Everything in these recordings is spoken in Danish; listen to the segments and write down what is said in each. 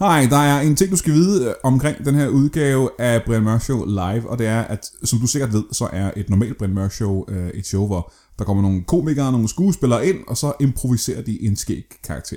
Hej, der er en ting, du skal vide øh, omkring den her udgave af Brian Mørk Show live, og det er, at som du sikkert ved, så er et normalt Brian Mørk Show øh, et show, hvor der kommer nogle komikere, nogle skuespillere ind, og så improviserer de en skæg karakter.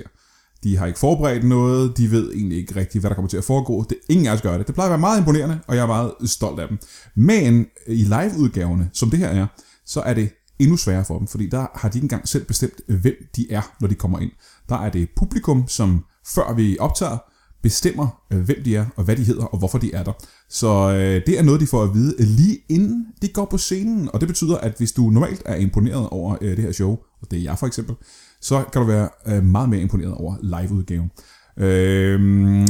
De har ikke forberedt noget, de ved egentlig ikke rigtigt, hvad der kommer til at foregå. Det, ingen af os gør det. Det plejer at være meget imponerende, og jeg er meget stolt af dem. Men øh, i live-udgaverne, som det her er, så er det endnu sværere for dem, fordi der har de ikke engang selv bestemt, hvem de er, når de kommer ind. Der er det publikum, som før vi optager, bestemmer, øh, hvem de er, og hvad de hedder, og hvorfor de er der. Så øh, det er noget, de får at vide øh, lige inden de går på scenen. Og det betyder, at hvis du normalt er imponeret over øh, det her show, og det er jeg for eksempel, så kan du være øh, meget mere imponeret over liveudgaven. Øh,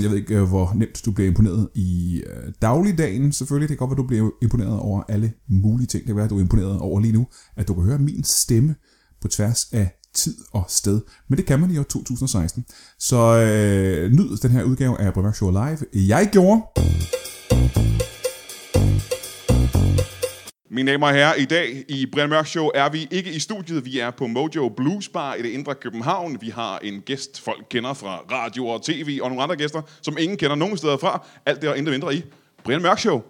jeg ved ikke, øh, hvor nemt du bliver imponeret i øh, dagligdagen. Selvfølgelig, det kan godt være, du bliver imponeret over alle mulige ting. Det kan være, at du er imponeret over lige nu, at du kan høre min stemme på tværs af tid og sted. Men det kan man i år 2016. Så øh, nyd den her udgave af Bremer Show Live. Jeg gjorde... Mine damer og herrer, i dag i Brian Mørk Show er vi ikke i studiet. Vi er på Mojo Blues Bar i det indre København. Vi har en gæst, folk kender fra radio og tv, og nogle andre gæster, som ingen kender nogen steder fra. Alt det og intet mindre i Brian Mørk Show.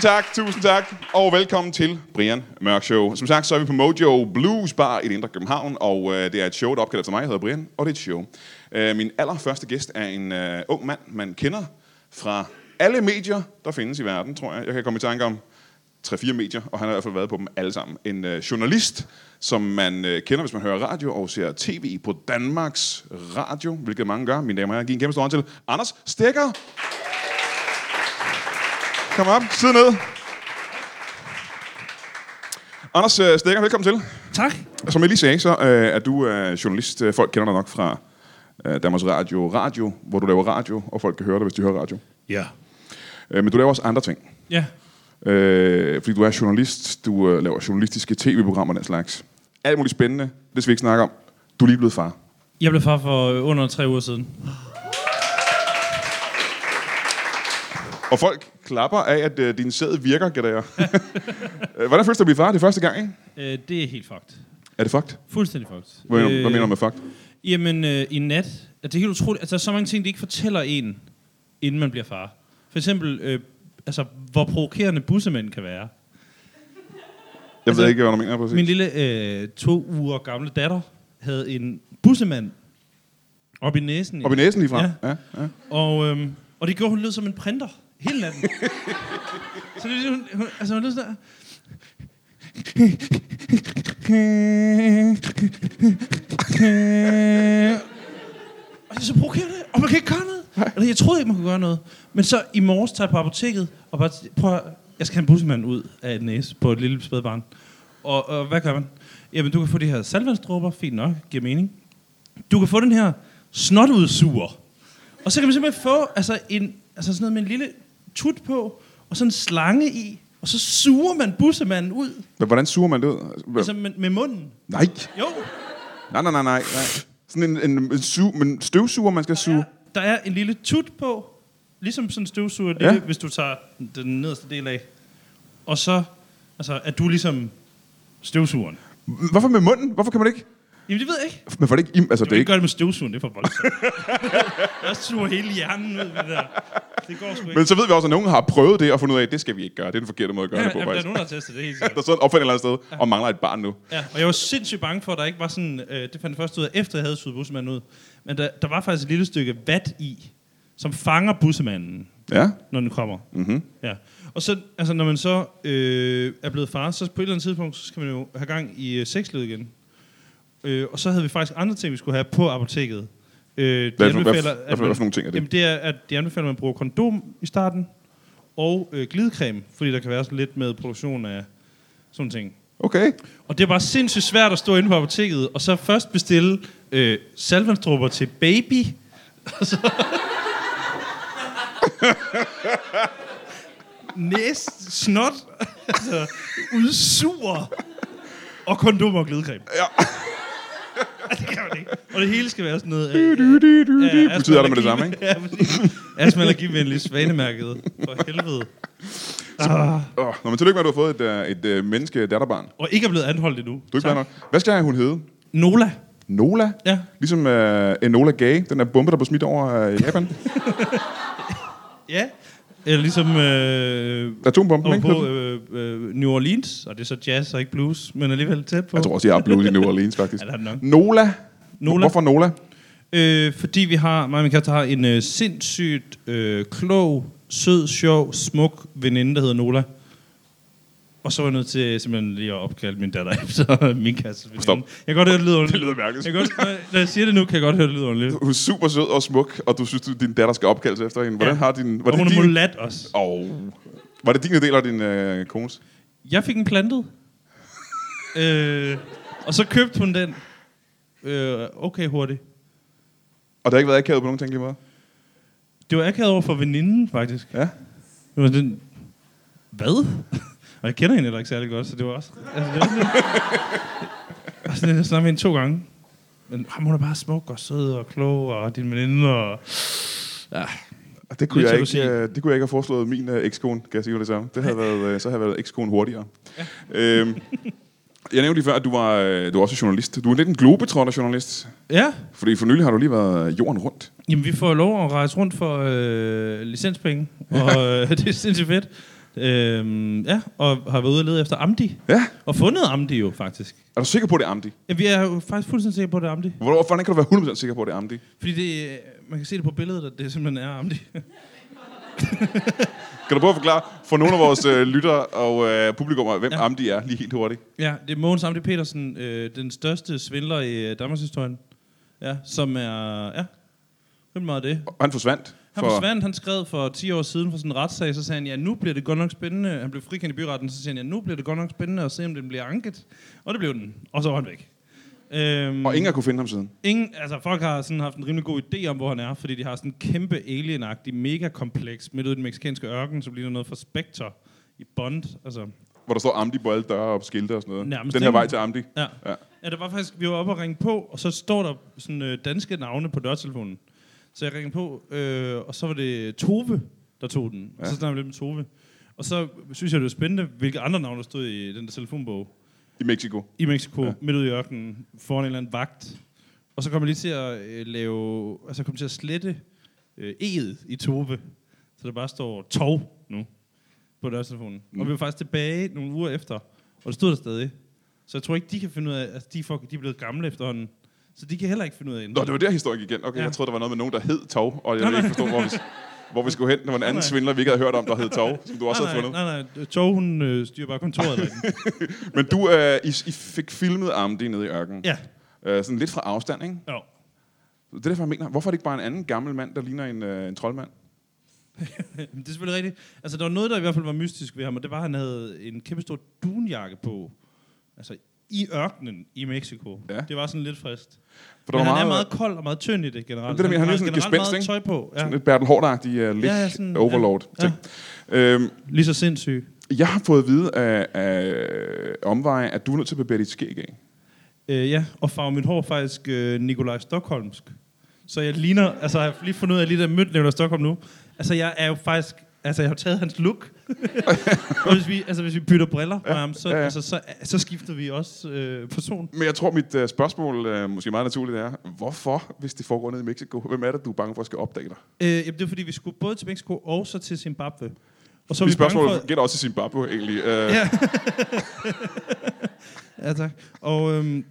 Tusind tak, tusind tak, og velkommen til Brian Mørk Show. Som sagt, så er vi på Mojo Blues Bar i det indre København, og øh, det er et show, der opkalder til mig. Jeg hedder Brian, og det er et show. Øh, min allerførste gæst er en øh, ung mand, man kender fra alle medier, der findes i verden, tror jeg. Jeg kan komme i tanke om 3-4 medier, og han har i hvert fald været på dem alle sammen. En øh, journalist, som man øh, kender, hvis man hører radio og ser tv på Danmarks Radio, hvilket mange gør. Mine damer og herrer, giv en kæmpe stor hånd til Anders Stikker. Kom op, sid ned. Anders øh, Stikker, velkommen til. Tak. Som jeg lige sagde, så øh, er du øh, journalist. Øh, Folk kender dig nok fra øh, Danmarks Radio Radio, hvor du laver radio, og folk kan høre dig, hvis de hører radio. Ja. Øh, men du laver også andre ting. Ja. Øh, fordi du er journalist, du øh, laver journalistiske tv-programmer og den slags. Alt muligt spændende, det skal vi ikke snakke om. Du er lige blevet far. Jeg blev far for under tre uger siden. Og folk klapper af, at øh, din sæd virker, gætter jeg. Øh, Hvordan føles det at blive far? Det er første gang, ikke? Øh, det er helt fucked. Er det fucked? Fuldstændig fucked. Hvad, øh, hvad mener du med fucked? Jamen, øh, i nat... at Det er helt utroligt. Altså, der er så mange ting, de ikke fortæller en, inden man bliver far. For eksempel, øh, altså, hvor provokerende bussemænd kan være. Jeg Altså, ved ikke, hvad du mener præcis. Min lille øh, to uger gamle datter havde en bussemand op i næsen. Op i næsen lige frem? Ja. ja, ja. Og, øhm, og det gjorde hun lød som en printer hele natten. så det, hun, hun, altså hun lød sådan. Og det er så provokerende, og man kan ikke gøre noget. Eller, jeg troede ikke, man kunne gøre noget. Men så i morges tager jeg på apoteket, og bare, prøv jeg skal have en bussemand ud af et næse på et lille spædbarn. Og, og hvad gør man? Jamen, du kan få de her salvandsdråber, fint nok, giver mening. Du kan få den her snotudsuger. Og så kan man simpelthen få altså, en, altså sådan noget med en lille tut på, og sådan en slange i, og så suger man bussemanden ud, Men hvordan suger man det ud? Altså med, med munden. Nej. Jo, Nej, nej, nej, nej. Sådan en, en, en su, men støvsuger, man skal suge. der er en lille tut på, ligesom sådan en støvsuger, Ja. ja. hvis du tager den nederste del af. Og så så er du ligesom støvsugeren. Hvorfor med munden? Hvorfor kan man ikke? Jamen, det ved jeg ikke. Men får det ikke... Altså, Du det ikke gøre det med støvsugeren, det er for voldsomt. jeg suger hele hjernen ud med det der. Det går sgu ikke. Men så ved vi også, at nogen har prøvet det og fundet ud af, at det skal vi ikke gøre. Det er den forkerte måde at gøre ja, det på, jamen, der er faktisk. nogen, der har testet det helt Der sikkert. sidder en opfinder et eller andet sted og mangler et barn nu. Ja, og jeg var sindssygt bange for, at der ikke var sådan... Øh, det fandt jeg først ud af, efter jeg havde suget bussemanden ud. Men der, der var faktisk et lille stykke vat i, som fanger bussemanden, Ja. når den kommer. Mm-hmm. Ja. Og så, altså, når man så øh, er blevet far, så på et eller andet tidspunkt, så skal man jo have gang i øh, sexlivet igen. Øh, og så havde vi faktisk andre ting, vi skulle have på apoteket. Øh, de Hvad, anbefaler, hvad, at hvad, for nogle ting er det? Jamen, det er, at de anbefaler, at man bruger kondom i starten, og øh, glidecreme, fordi der kan være sådan lidt med produktion af sådan ting. Okay. Og det er bare sindssygt svært at stå inde på apoteket, og så først bestille øh, salvandsdrupper til baby, og så... Næst, snot, altså udsur, og kondom og glidecreme. Ja. det kan man ikke. Og det hele skal være sådan noget... Du, du, du, du, Ja, du. Betyder det med det samme, ikke? ja, præcis. Astma-allergivenlig svanemærket. For helvede. Ah. Oh, nå, men tillykke med, at du har fået et, uh, et uh, menneske datterbarn. Du Og ikke er blevet anholdt endnu. er ikke nok. Hvad skal hun hedde? Nola. Nola? Ja. Ligesom uh, Enola Gay, den der bombe, der blev smidt over uh, Japan. Ja. Eller ligesom øh, Atombomben, ikke? på øh, øh, New Orleans, og det er så jazz og ikke blues, men alligevel tæt på. Jeg tror også, de har blues i New Orleans, faktisk. Ja, det nok. Nola? Nola. Hvorfor Nola? Øh, fordi vi har, mig og min kæreste har en øh, sindssygt øh, klog, sød, sjov, smuk veninde, der hedder Nola. Og så var jeg nødt til simpelthen lige at opkalde min datter efter min veninde. Stop. Jeg kan godt høre, det lyder Det underligt. lyder mærkeligt. Jeg kan godt, når- jeg siger det nu, kan jeg godt høre, det lyder underligt. Hun er super sød og smuk, og du synes, at din datter skal opkaldes efter hende. Hvordan Ja. har din... Var Og det hun er din, mulat også. oh. var det din del af din øh, kones? Jeg fik en plantet. øh, og så købte hun den øh, okay hurtigt. Og der har ikke været akavet på nogen tænkelig måde? Det var akavet over for veninden, faktisk. Ja. Det var den... Hvad? Og jeg kender hende heller ikke særlig godt, så det var også... Altså, det var sådan, altså, jeg snakkede hende to gange. Men ham, hun er bare smuk og sød og klog, og din veninde, og... Ja, Og Det kunne, jeg ikke, øh, det kunne jeg ikke have foreslået min øh, ekskone, kan jeg sige det samme. Det havde været, øh, så havde jeg været ekskone hurtigere. Ja. Øhm, jeg nævnte lige før, at du var, øh, du er også journalist. Du er lidt en globetrotter journalist. ja. Fordi for nylig har du lige været jorden rundt. Jamen, vi får lov at rejse rundt for øh, licenspenge, og øh, det er sindssygt fedt. Øhm, ja, og har været ude og lede efter Amdi, Ja. og fundet Amdi jo, faktisk. Er du sikker på, det er Amdi? Ja, vi er jo faktisk fuldstændig sikre på, at det er Amdi. Hvor- Hvordan kan du være 100% sikker på, at det er Amdi? Fordi det, øh, man kan se det på billedet, at det simpelthen er Amdi. Kan du prøve at forklare for nogle af vores øh, lyttere og øh, publikummer, hvem ja. Amdi er, lige helt hurtigt? Ja, det er Mogens Amdi Petersen, øh, den største svindler i øh, Danmarks historie. Ja, som er... Ja, er meget det. Og han forsvandt. Han forsvandt, han skrev for 10 år siden for sådan en retssag, så sagde han, ja, nu bliver det godt nok spændende. Han blev frikendt i byretten, så sagde han, ja, nu bliver det godt nok spændende at se, om den bliver anket. Og det blev den. Og så var han væk. Øhm, Og ingen har kunne finde ham siden. Ingen, altså folk har sådan haft en rimelig god idé om, hvor han er, fordi de har sådan en kæmpe alien-agtig megakompleks midt ude i den meksikanske ørken, som ligner noget fra Spectre i Bond. Altså, Hvor der står Amdi på alle døre og skilte og sådan noget. Nærmest, Den her vej til Amdi. ja. Ja. ja. der var faktisk, vi var oppe og ringe på, og så står der sådan øh, danske navne på dørtelefonen. Så jeg ringede på, øh, og så var det Tove, der tog den. Ja. Og så snakkede vi lidt med Tove. Og så synes jeg, det var spændende, hvilke andre navne der stod i den der telefonbog. I Mexico. i Mexico, Ja. midt ude i ørkenen, foran en eller anden vagt. Og så kom jeg lige til at øh, lave, altså kom til at slette øh, E'et i Tove. Så der bare står tov nu på dørtelefonen. Mm. Og vi var faktisk tilbage nogle uger efter, og det stod der stadig. Så jeg tror ikke, de kan finde ud af, altså de, er for, de er blevet gamle efterhånden. Så de kan heller ikke finde ud af det. Nå, det var der historien igen. Okay, ja. Jeg troede, der var noget med nogen, der hed Tov, og jeg ville ikke forstå, hvor vi, hvor vi skulle hen. Der var en anden nej. svindler, vi ikke havde hørt om, der hed Tov, som du også nej, havde fundet. nej, nej, nej, Tov, hun øh, styrer bare kontoret derinde. Men du, øh, I, I fik filmet Amdi nede i ørkenen. Ja, Øh, sådan lidt fra afstand, ikke? jo. Det er derfor, jeg mener, hvorfor er det ikke bare en anden gammel mand, der ligner en, øh, en troldmand? Det er selvfølgelig rigtigt. Altså, der var noget, der i hvert fald var mystisk ved ham, og det var, at han havde en kæmpe stor dunjakke på. Altså, i ørkenen i Mexico. Ja. Det var sådan lidt frist. For der Men var han meget, er meget kold og meget tynd i det generelt. Det der med, han er sådan gespenst, ikke? tøj på. Ja. sådan lidt Bertel Hård-agtig uh, lig Ja, ja, sådan, overlord. ja. ting. Øhm, Lige så sindssyg. jeg har fået at vide af, af omveje, at du er nødt til at barbere dit skæg af. Øh, ja, og farve mit hår faktisk øh, Nikolaj Stockholmsk. Så jeg ligner, altså jeg har lige fundet ud af, at jeg lige der mødt Nikolaj Stockholm nu. Altså jeg er jo faktisk, altså jeg har taget hans look. og hvis vi, altså hvis vi bytter briller ja, ham, så, ja, ja. Altså, så, så skifter vi også øh, person. Men jeg tror, mit uh, spørgsmål, uh, måske meget naturligt, er, hvorfor, hvis det foregår nede i Mexico, hvem er det, du er bange for at skal opdage dig? Øh, jamen, det er fordi, vi skulle både til Mexico og så til Zimbabwe. Og så Mit spørgsmål for... gælder også i Zimbabwe, egentlig. Uh, Ja. ja, tak. Og, øhm,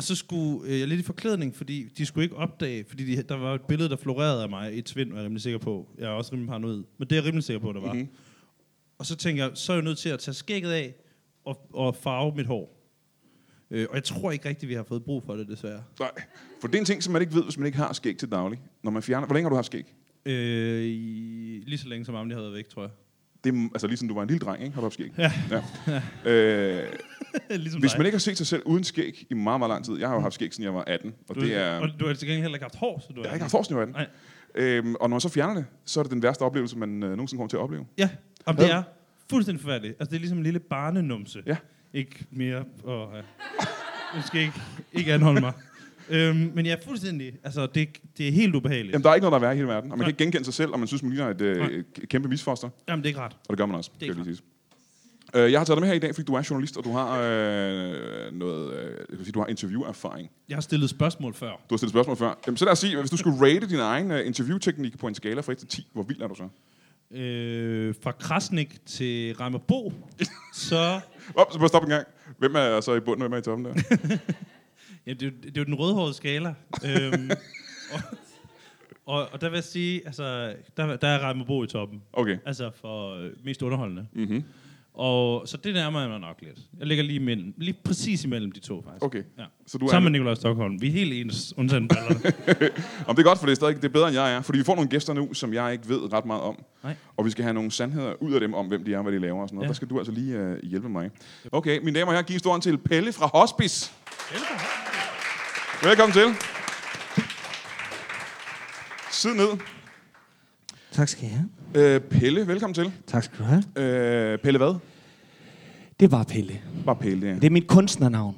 og så skulle øh, jeg lidt i forklædning, fordi de skulle ikke opdage, fordi de, der var et billede, der florerede af mig i et tvind, var jeg rimelig sikker på. Jeg er også rimelig paranoid. Men det er jeg rimelig sikker på, der var. Mhm. Mm-hmm. Og så tænker jeg, så er jeg nødt til at tage skægget af og, og farve mit hår. Øh, og jeg tror ikke rigtigt, vi har fået brug for det, desværre. Nej, for det er en ting, som man ikke ved, hvis man ikke har skæg til daglig. Når man fjerner... Hvor længe har du haft skæg? Øh, i, lige så længe som Amelie har været væk, tror jeg. Det er, altså ligesom du var en lille dreng, ikke? Har du haft skæg? Ja. ja. Øh, ligesom hvis man ikke har set sig selv uden skæg i meget, meget lang tid. Jeg har jo haft skæg, siden jeg var 18. Og du, det er... og du har til gengæld heller ikke haft hår, så du Jeg har ikke haft hår, siden jeg var 18. Nej. Øhm, og når man så fjerner det, så er det den værste oplevelse, man øh, nogensinde kommer til at opleve. Ja, og det er fuldstændig forfærdeligt. Altså, det er ligesom en lille barnenumse. Ja. Ikke mere. Åh, ja. Nu skal jeg ikke, ikke anholde mig. øhm, men jeg er fuldstændig... Altså, det, det er helt ubehageligt. Jamen, der er ikke noget, der er værre i hele verden. Og man Nej. kan ikke genkende sig selv, og man synes, man ligner et øh, kæmpe misfoster. Jamen, det er ikke ret. Og det gør man også, Det er jeg sige. Øh, jeg har taget dig med her i dag, fordi du er journalist, og du har øh, noget, øh, jeg kan sige, du har interviewerfaring. Jeg har stillet spørgsmål før. Du har stillet spørgsmål før. Jamen, så lad os sige, hvis du skulle rate din egen uh, interviewteknik på en skala fra 1 til 10, hvor vild er du så? Øh, fra Krasnik til Reimerbo, så... Op, så bare stop en gang. Hvem er så i bunden, og hvem er i toppen der? Ja, det, er jo- det er jo den rødhårede skala. øhm, og, og, og der vil jeg sige, altså, der, der er Reimerbo i toppen. Okay. Altså for øh, mest underholdende. Mm-hmm. Og så det nærmer jeg mig nok lidt. Jeg ligger lige imellem. Lige præcis imellem de to, faktisk. Okay. Ja. Så du er... Sammen med Nikolaj Stockholm. Vi er helt ens, undtagen ballerne. Om det er godt, for det er stadig det er bedre, end jeg er. Fordi vi får nogle gæster nu, som jeg ikke ved ret meget om. Nej. Og vi skal have nogle sandheder ud af dem om, hvem de er, hvad de laver og sådan noget. Ja. Der skal du altså lige uh, hjælpe mig. Okay, mine damer og herrer, giv en stor til Pelle fra Hospice. Velkommen til. Sid ned. Tak skal I have. Uh, Pelle, velkommen til. Tak skal du have. Uh, Pelle hvad? Det bare Pelle. Bare Pelle, ja. Det er mit kunstnernavn.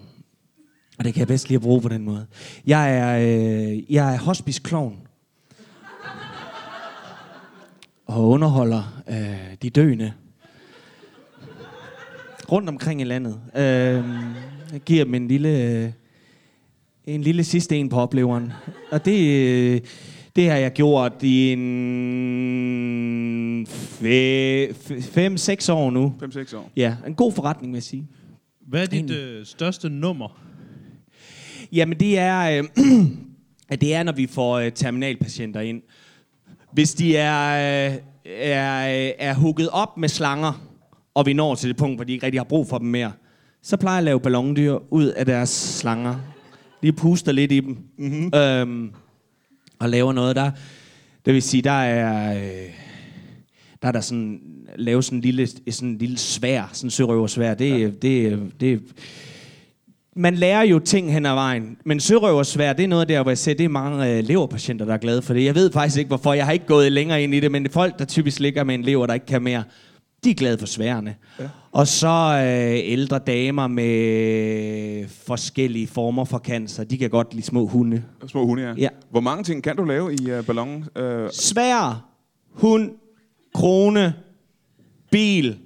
Og det kan jeg bedst lige at bruge på den måde. Jeg er, øh, jeg er hospice-klovn. Og underholder øh, de døende. Rundt omkring i landet. Øh, jeg giver dem en lille, øh, en lille sidste en på opleveren. Og det, øh, det har jeg gjort i en 5-6 år nu. 5-6 år. Ja, en god forretning, vil jeg sige. Hvad er dit øh, største nummer? Jamen, det er, øh, at det er, når vi får øh, terminalpatienter ind. Hvis de er, øh, er, øh, er hugget op med slanger, og vi når til det punkt, hvor de ikke rigtig har brug for dem mere, så plejer jeg at lave ballondyr ud af deres slanger. Lige puster lidt i dem. Mm-hmm. Øhm, og laver noget der. Det vil sige, der er... Øh, der er der sådan, lave sådan en lille, sådan en lille svær, sådan en sørøversvær. Det, ja. det, det, man lærer jo ting hen ad vejen, men sørøversvær, det er noget der, hvor jeg ser, det er mange øh, leverpatienter, der er glade for det. Jeg ved faktisk ikke, hvorfor. Jeg har ikke gået længere ind i det, men folk, der typisk ligger med en lever, der ikke kan mere, de er glade for sværene. Ja. Og så øh, ældre damer med forskellige former for cancer, de kan godt lide små hunde. Små hunde, ja. Ja. Hvor mange ting kan du lave i uh, ballonen? Uh, Svær, hund, krone, bil,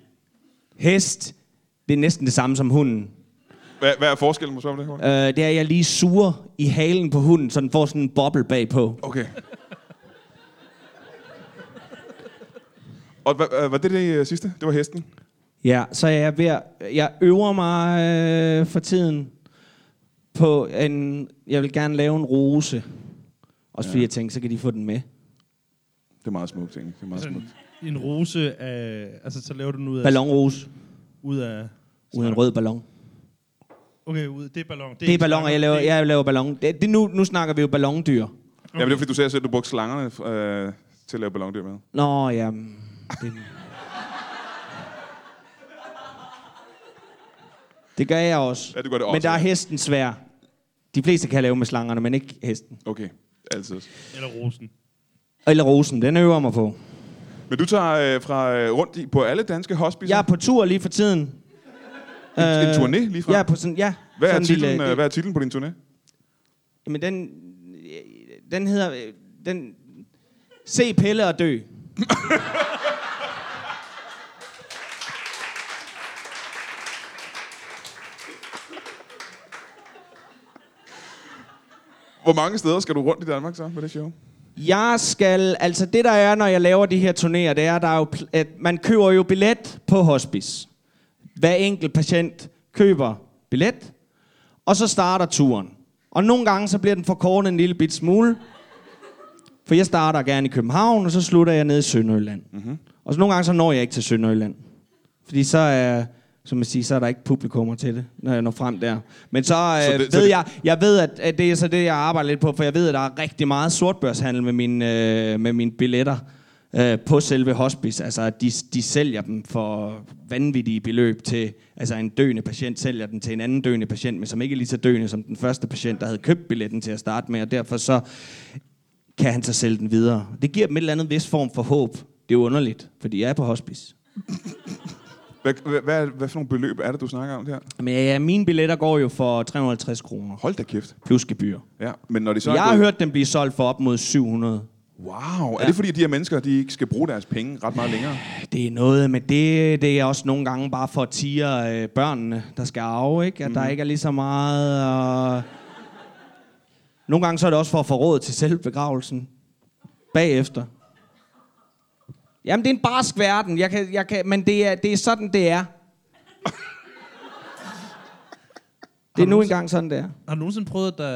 hest. Det er næsten det samme som hunden. hvad, hvad er forskellen på det? Øh, det er, at jeg lige suger i halen på hunden, så den får sådan en boble bagpå. Okay. Og hvad, øh, var det det øh, sidste? Det var hesten? Ja, så er jeg ved at, Jeg øver mig øh, for tiden på en... Jeg vil gerne lave en rose. Også fordi Ja. jeg tænkte, så kan de få den med. Det er meget smukt, egentlig. Det er meget Altså, smukt. En, rose af... Altså, så laver du den ud af... Ballonrose. Ud af... Ud af en rød ballon. Okay, ud, det er ballon. Det er ikke ballon, og jeg laver, jeg laver ballon. Det, det, nu, nu snakker vi jo ballondyr. Ja, men det er fordi, du ser selv, at du brugte slangerne øh, til at lave ballondyr med. Nå, ja. mm, Det, det gør jeg også. Ja, du gør det Men også, der er hesten svær. De fleste kan lave med slangerne, men ikke hesten. Okay, altid. Eller rosen. Eller rosen, den øver mig på. Men du tager øh, fra øh, rundt i, på alle danske hospicer? Jeg er på tur lige for tiden. En, en Øh, turné lige fra? Jeg er på sådan, ja. hvad, er sådan en titlen, lille- øh, hvad er titlen på din turné? Jamen, den, den hedder... øh, Den, Se Pelle og dø. Hvor mange steder skal du rundt i Danmark så med det show? Jeg skal, altså det der er, når jeg laver de her turnéer, det er, der er jo, at man køber jo billet på hospice. Hver enkelt patient køber billet, og så starter turen. Og nogle gange så bliver den forkortet en lille bit smule, for jeg starter gerne i København, og så slutter jeg nede i Sønderjylland. Mm-hmm. Og så nogle gange så når jeg ikke til Sønderjylland. Fordi så er, som man siger, så er der ikke publikummer til det, når jeg når frem der. Men så, Så øh, det- så ved det- jeg, jeg ved, at, at det er så det, jeg arbejder lidt på, for jeg ved, at der er rigtig meget sortbørshandel med mine, øh, med mine billetter øh, på selve hospice. Altså, at de, de sælger dem for vanvittige beløb til, altså en døende patient sælger den til en anden døende patient, men som ikke er lige så døende som den første patient, der havde købt billetten til at starte med, og derfor så kan han så sælge den videre. Det giver dem et eller andet vis form for håb. Det er jo underligt, fordi jeg er på hospice. Hvad, hvad, hvad, hvad for nogle beløb er det, du snakker om her? Men ja, mine billetter går jo for 350 kroner, Hold da kæft. plus gebyr. Ja, men når de så Jeg er har gået- hørt dem blive solgt for op mod 700. Wow, er Ja. det fordi, at de her mennesker, de ikke skal bruge deres penge ret meget længere? Det er noget, men det, det er også nogle gange bare for at tire øh, børnene, der skal arve, ikke? At mm. der ikke er lige så meget... Og... Nogle gange så er det også for at få råd til selvbegravelsen. Bagefter. Jamen, det er en barsk verden, jeg kan, jeg kan, men det er, det er sådan, det er. Det er nu engang sådan, det er. Har du nogensinde prøvet, at der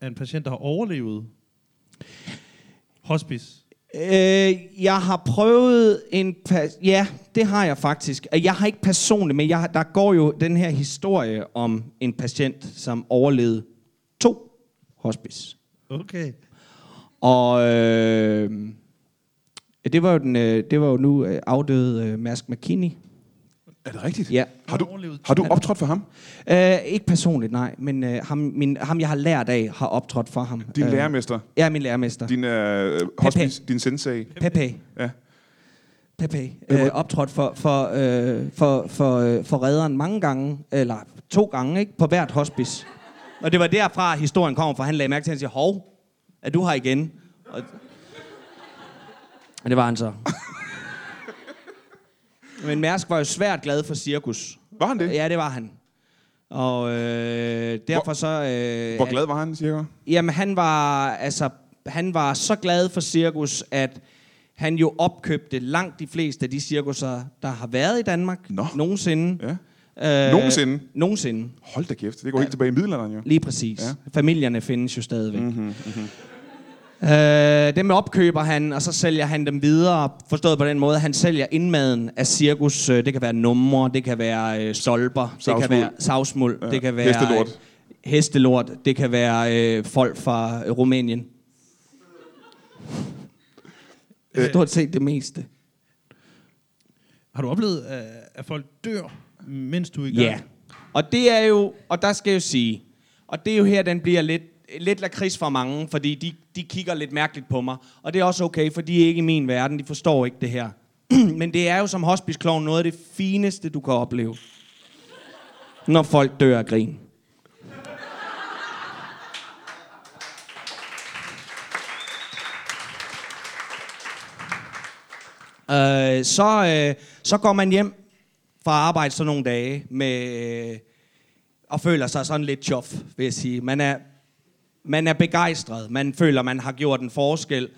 er en patient, der har overlevet hospice? Øh, jeg har prøvet en... Ja, det har jeg faktisk. Jeg har ikke personligt, men jeg, der går jo den her historie om en patient, som overlevede to hospice. Okay. Og øh, det var jo, den, øh, det var jo nu øh, afdøde øh, Mask McKinney. Er det rigtigt? Ja. Har du, har du optrådt for ham? Øh, ikke personligt, nej, men øh, ham, min, ham, jeg har lært af, har optrådt for ham. Din øh, lærermester? Ja, min lærermester. Din øh, hospice? Din sensei? Pepe. Ja. Pepe øh, optrådt for, for, øh, for, for, øh, for redderen mange gange, eller to gange, ikke? På hvert hospice. Og det var derfra, historien kommer fra. Han lagde mærke til, at han siger, hov, er du her igen? Og, og det var han så. Men Mærsk var jo svært glad for cirkus. Var han det? Ja, det var han. Og øh, derfor Hvor- så... Øh, Hvor glad var han, cirka? Jamen, han var, altså, han var så glad for cirkus, at han jo opkøbte langt de fleste af de cirkusser, der har været i Danmark Nå. nogensinde. Ja. Øh, Nogensinde? Nogensinde, Hold da kæft, det går helt tilbage i middelalderen jo. lige præcis. Ja. Ja. Familierne findes jo stadigvæk. Mhm, Mm-hmm, Øh, dem opkøber han, og så sælger han dem videre, forstået på den måde, han sælger indmaden af cirkus. Øh, Det kan være numre, det kan være øh, stolper, det Savsmuld. kan være savsmuld, Ja. det kan være Hestelort. øh, hestelort, det kan være øh, folk fra øh, Rumænien. Stort set det meste. Har du oplevet, at, at folk dør, mens du er i gang? Ja. Og det er jo, og der skal jeg jo sige, og det er jo her, den bliver lidt, lidt lakrids for mange, fordi de, de kigger lidt mærkeligt på mig. Og det er også okay, for de er ikke i min verden, de forstår ikke det her. Men det er jo som hospice noget af det fineste, du kan opleve. Når folk dør af grin. Øh, så, øh, så går man hjem fra arbejde så nogle dage med, øh, og føler sig sådan lidt chof, vil jeg sige. Man er, man er begejstret. Man føler, man har gjort en forskel,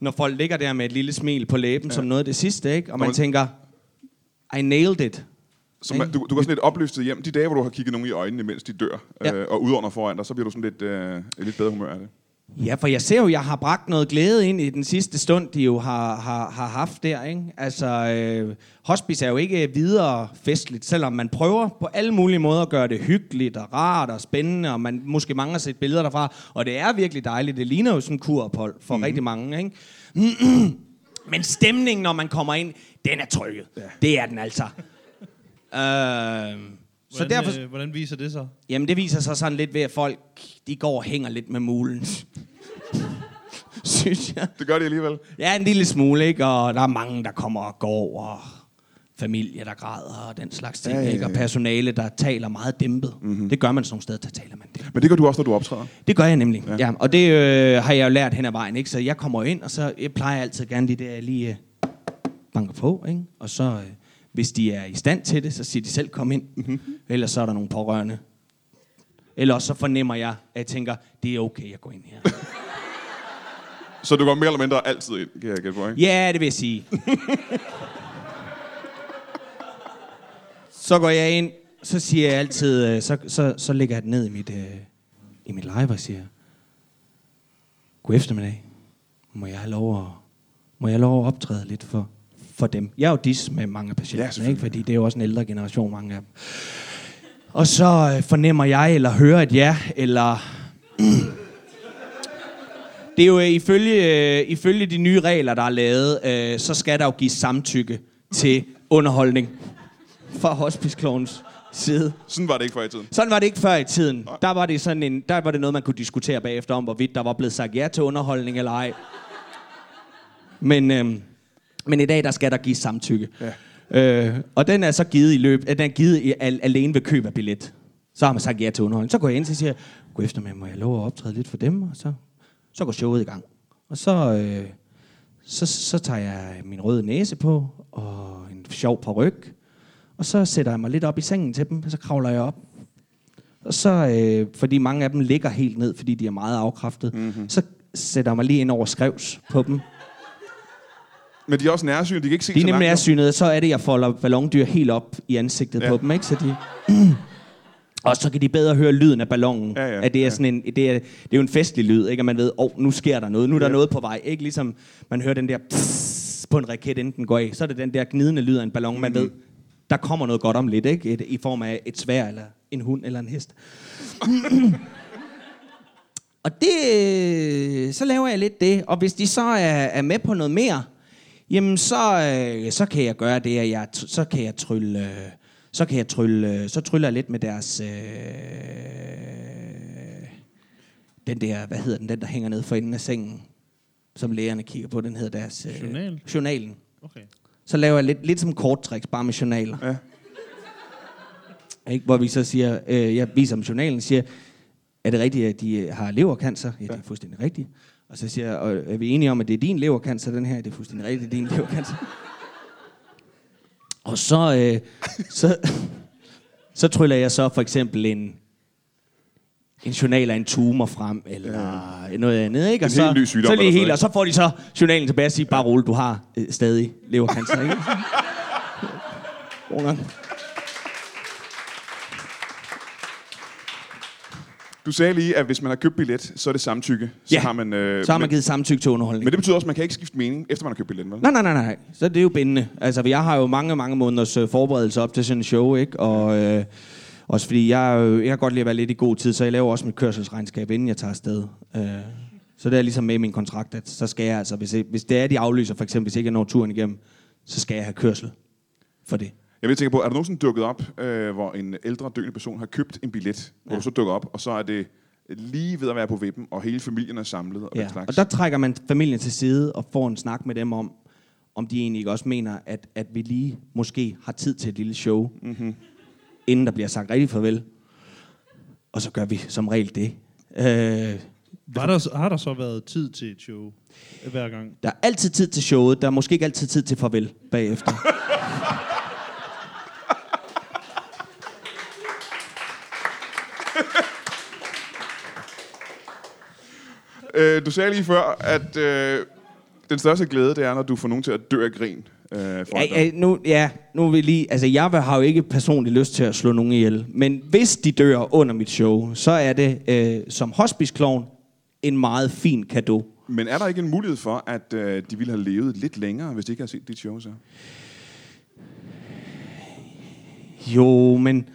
når folk ligger der med et lille smil på læben, ja. som noget af det sidste, ikke? Og man man- tænker, I nailed it. Så man, du, du går sådan lidt opløftet hjem. De dage, hvor du har kigget nogen i øjnene, mens de dør, Ja. øh, og udånder foran dig, så bliver du sådan lidt, øh, lidt bedre humør af det. Ja, for jeg ser jo, jeg har bragt noget glæde ind i den sidste stund, de jo har, har, har haft der. Ikke? Altså, øh, hospice er jo ikke videre festligt, selvom man prøver på alle mulige måder at gøre det hyggeligt og rart og spændende, og man måske mange har set billeder derfra, og det er virkelig dejligt. Det ligner jo sådan en kurophold for mm. rigtig mange. Ikke? Men stemningen, når man kommer ind, den er trykket. Ja. Det er den altså. øh, så Hvordan, derfor, øh, hvordan viser det så? Jamen, det viser sig sådan lidt ved, at folk, de går og hænger lidt med mulen. Synes jeg. Det gør de alligevel. Ja, en lille smule, ikke? Og der er mange, der kommer og går, og familie, der græder, og den slags ting, Ja, ja, ja, ikke? Og personale, der taler meget dæmpet. Mm-hmm. Det gør man sådan nogle steder, der taler man dæmpet. Men det gør du også, når du optræder. Det gør jeg nemlig, ja. ja og det øh, har jeg jo lært hen ad vejen, ikke? Så jeg kommer ind, og så jeg plejer altid gerne lige der, jeg lige øh, banker på, ikke? Og så, øh, hvis de er i stand til det, så siger de selv, kom ind. Mm-hmm. Ellers så er der nogle pårørende. Ellers så fornemmer jeg, at jeg tænker, det er okay at gå ind her. Så du går mere eller mindre altid ind, kan jeg gætte på, ikke? Ja, det vil jeg sige. så går jeg ind, så siger jeg altid, øh, så, så, så lægger jeg det ned i mit, øh, i mit live og siger, God eftermiddag. Må jeg have lov at, må jeg have lov at optræde lidt for for dem. Jeg er jo dis med mange af Ja, patienterne, ikke? fordi det er jo også en ældre generation, mange af dem. Og så øh, fornemmer jeg, eller hører et ja, eller... Det er jo øh, ifølge, øh, ifølge de nye regler, der er lavet, øh, så skal der jo gives samtykke til underholdning fra hospice side. Sådan var det ikke før i tiden. Sådan var det ikke før i tiden. Der var det, sådan en, der var det noget, man kunne diskutere bagefter om, hvorvidt der var blevet sagt ja til underholdning eller ej. Men, øhm, men i dag, der skal der gives samtykke. Ja. Øh, og den er så givet i løb, den er givet i, al, alene ved køb af billet. Så har man sagt ja til underholdning. Så går jeg ind og siger, god eftermiddag, må jeg love at optræde lidt for dem? Og så, så går showet i gang. Og så, øh, så, så tager jeg min røde næse på, og en sjov paryk. Og så sætter jeg mig lidt op i sengen til dem, og så kravler jeg op. Og så, øh, fordi mange af dem ligger helt ned, fordi de er meget afkræftet, mm-hmm. så sætter jeg mig lige ind over skrevs på dem. Men de er også nærsynede, de kan ikke se De er nemlig nærsynet, så er det, jeg folder ballondyr helt op i ansigtet Ja. på dem, ikke? Så de... Og så kan de bedre høre lyden af ballonen. Ja, ja, at det er ja. sådan en, det er, det er jo en festlig lyd, ikke? At man ved, åh, oh, nu sker der noget, nu er der Ja. noget på vej. Ikke ligesom man hører den der pss på en raket, inden den går af. Så er det den der gnidende lyd af en ballon, man Mhm. ved, der kommer noget godt om lidt, ikke? Et, I form af et svær, eller en hund, eller en hest. Og det, så laver jeg lidt det. Og hvis de så er, er med på noget mere, jamen så, øh, så kan jeg gøre det, at jeg, så kan jeg trylle, øh, så kan jeg trylle, så tryller jeg lidt med deres, øh, den der, hvad hedder den, den der hænger ned for enden af sengen, som lægerne kigger på, den hedder deres... Øh, Journal? Journalen. Okay. Så laver jeg lidt, lidt som korttricks, bare med journaler. Ja. Ikke? Hvor vi så siger, øh, jeg viser dem journalen, siger, er det rigtigt, at de øh, har levercancer? Ja, det er fuldstændig rigtigt. Og så siger jeg, og er vi enige om, at det er din levercancer, den her? Det er fuldstændig rigtigt, det er din levercancer. Og så, øh, så, så tryller jeg så for eksempel en, en journal af en tumor frem, eller ja. noget andet, ikke? Og En så, helt ny sygdom så, lige helt, og så får de så journalen tilbage og siger, bare rolig, du har øh, stadig levercancer, ikke? God nok. Du sagde lige, at hvis man har købt billet, så er det samtykke. Så Ja, har man, øh, Så har man men, givet samtykke til underholdning. men det betyder også, at man kan ikke skifte mening, efter man har købt billetten, vel? Nej, nej, nej, nej. Så det er jo bindende. Altså, jeg har jo mange, mange måneders øh, forberedelse op til sådan en show, ikke? Og øh, også fordi jeg, jo- jeg kan godt lide at være lidt i god tid, så jeg laver også mit kørselsregnskab, inden jeg tager afsted. Øh, så det er ligesom med i min kontrakt, at så skal jeg altså, hvis, jeg, hvis det er, de aflyser, for eksempel, hvis ikke jeg når turen igennem, så skal jeg have kørsel for det. Jeg vil tænke på, er der nogensinde dukket op, øh, hvor en ældre døende person har købt en billet, hvor Ja. du så dukker op, og så er det lige ved at være på vippen, og hele familien er samlet og Ja. den slags. Og der trækker man familien til side og får en snak med dem om, om de egentlig ikke også mener, at, at vi lige måske har tid til et lille show, mm-hmm. inden der bliver sagt rigtig farvel. Og så gør vi som regel det. Øh, Var der, har der så været tid til et show hver gang? der er altid tid til showet, der er måske ikke altid tid til farvel bagefter. Øh, du sagde lige før, at øh, den største glæde, det er, når du får nogen til at dø af grin. Øh, Ja, dig. ja, nu, ja, nu vil lige, altså jeg har jo ikke personligt lyst til at slå nogen ihjel, men hvis de dør under mit show, så er det øh, som hospice en meget fin gave. Men er der ikke en mulighed for, at øh, de ville have levet lidt længere, hvis de ikke havde set dit show så? Jo, men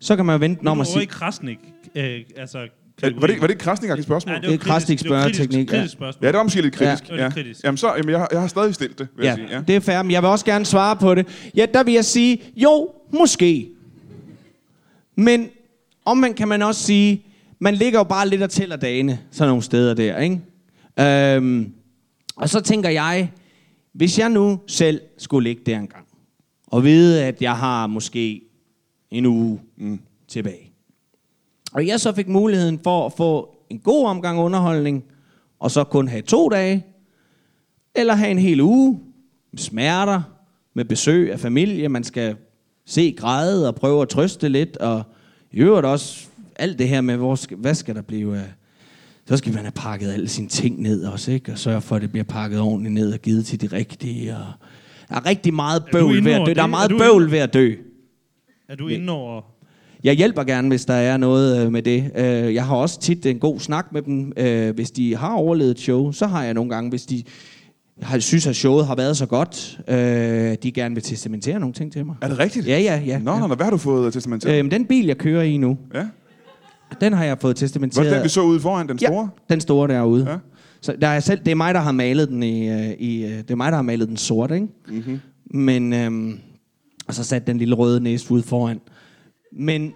så kan man jo vente om at sige... ikke Krasnik. Øh, altså, Var det, var det et krasningagtigt spørgsmål? Ja, Ja, det var Det er kritisk- spørgeteknik, ja. Kritisk spørgsmål. ja, det var måske lidt kritisk. Ja. Det var lidt kritisk. Jamen, så, jamen, jeg, har- jeg har stadig stillet det, vil Ja, jeg sige. Ja. det er fair, men jeg vil også gerne svare på det. Ja, der vil jeg sige, jo, måske. Men om man kan man også sige, man ligger jo bare lidt og tæller dagene, sådan nogle steder der, ikke? Øhm, og så tænker jeg, hvis jeg nu selv skulle ligge der engang, og vide, at jeg har måske en uge mm. tilbage, og jeg så fik muligheden for at få en god omgang underholdning, og så kun have to dage, eller have en hel uge med smerter, med besøg af familie, man skal se græde og prøve at trøste lidt, og i øvrigt også alt det her med, hvor skal, hvad skal der blive. Så skal man have pakket alle sine ting ned også, ikke? Og sørge for, at det bliver pakket ordentligt ned og givet til de rigtige. Og der er rigtig meget bøvl ved at dø. Der er meget Er bøvl ved at dø. Er du inde over... Jeg hjælper gerne, hvis der er noget øh, med det. Øh, jeg har også tit en god snak med dem. Øh, hvis de har overlevet et show, så har jeg nogle gange, hvis de har, synes, at showet har været så godt, øh, de gerne vil testamentere nogle ting til mig. Er det rigtigt? Ja, ja, ja. Nå, ja. nå, hvad har du fået testamenteret? Øhm, den bil, jeg kører i nu, ja. den har jeg fået Var testamenteret. det den, vi så ude foran, den store? Ja, den store derude. Ja. Så der er selv, det er mig, der har malet den i, øh, i øh, det er mig, der har malet den sort, ikke? Mm-hmm. Men, øhm, og så sat den lille røde næse ude foran. Men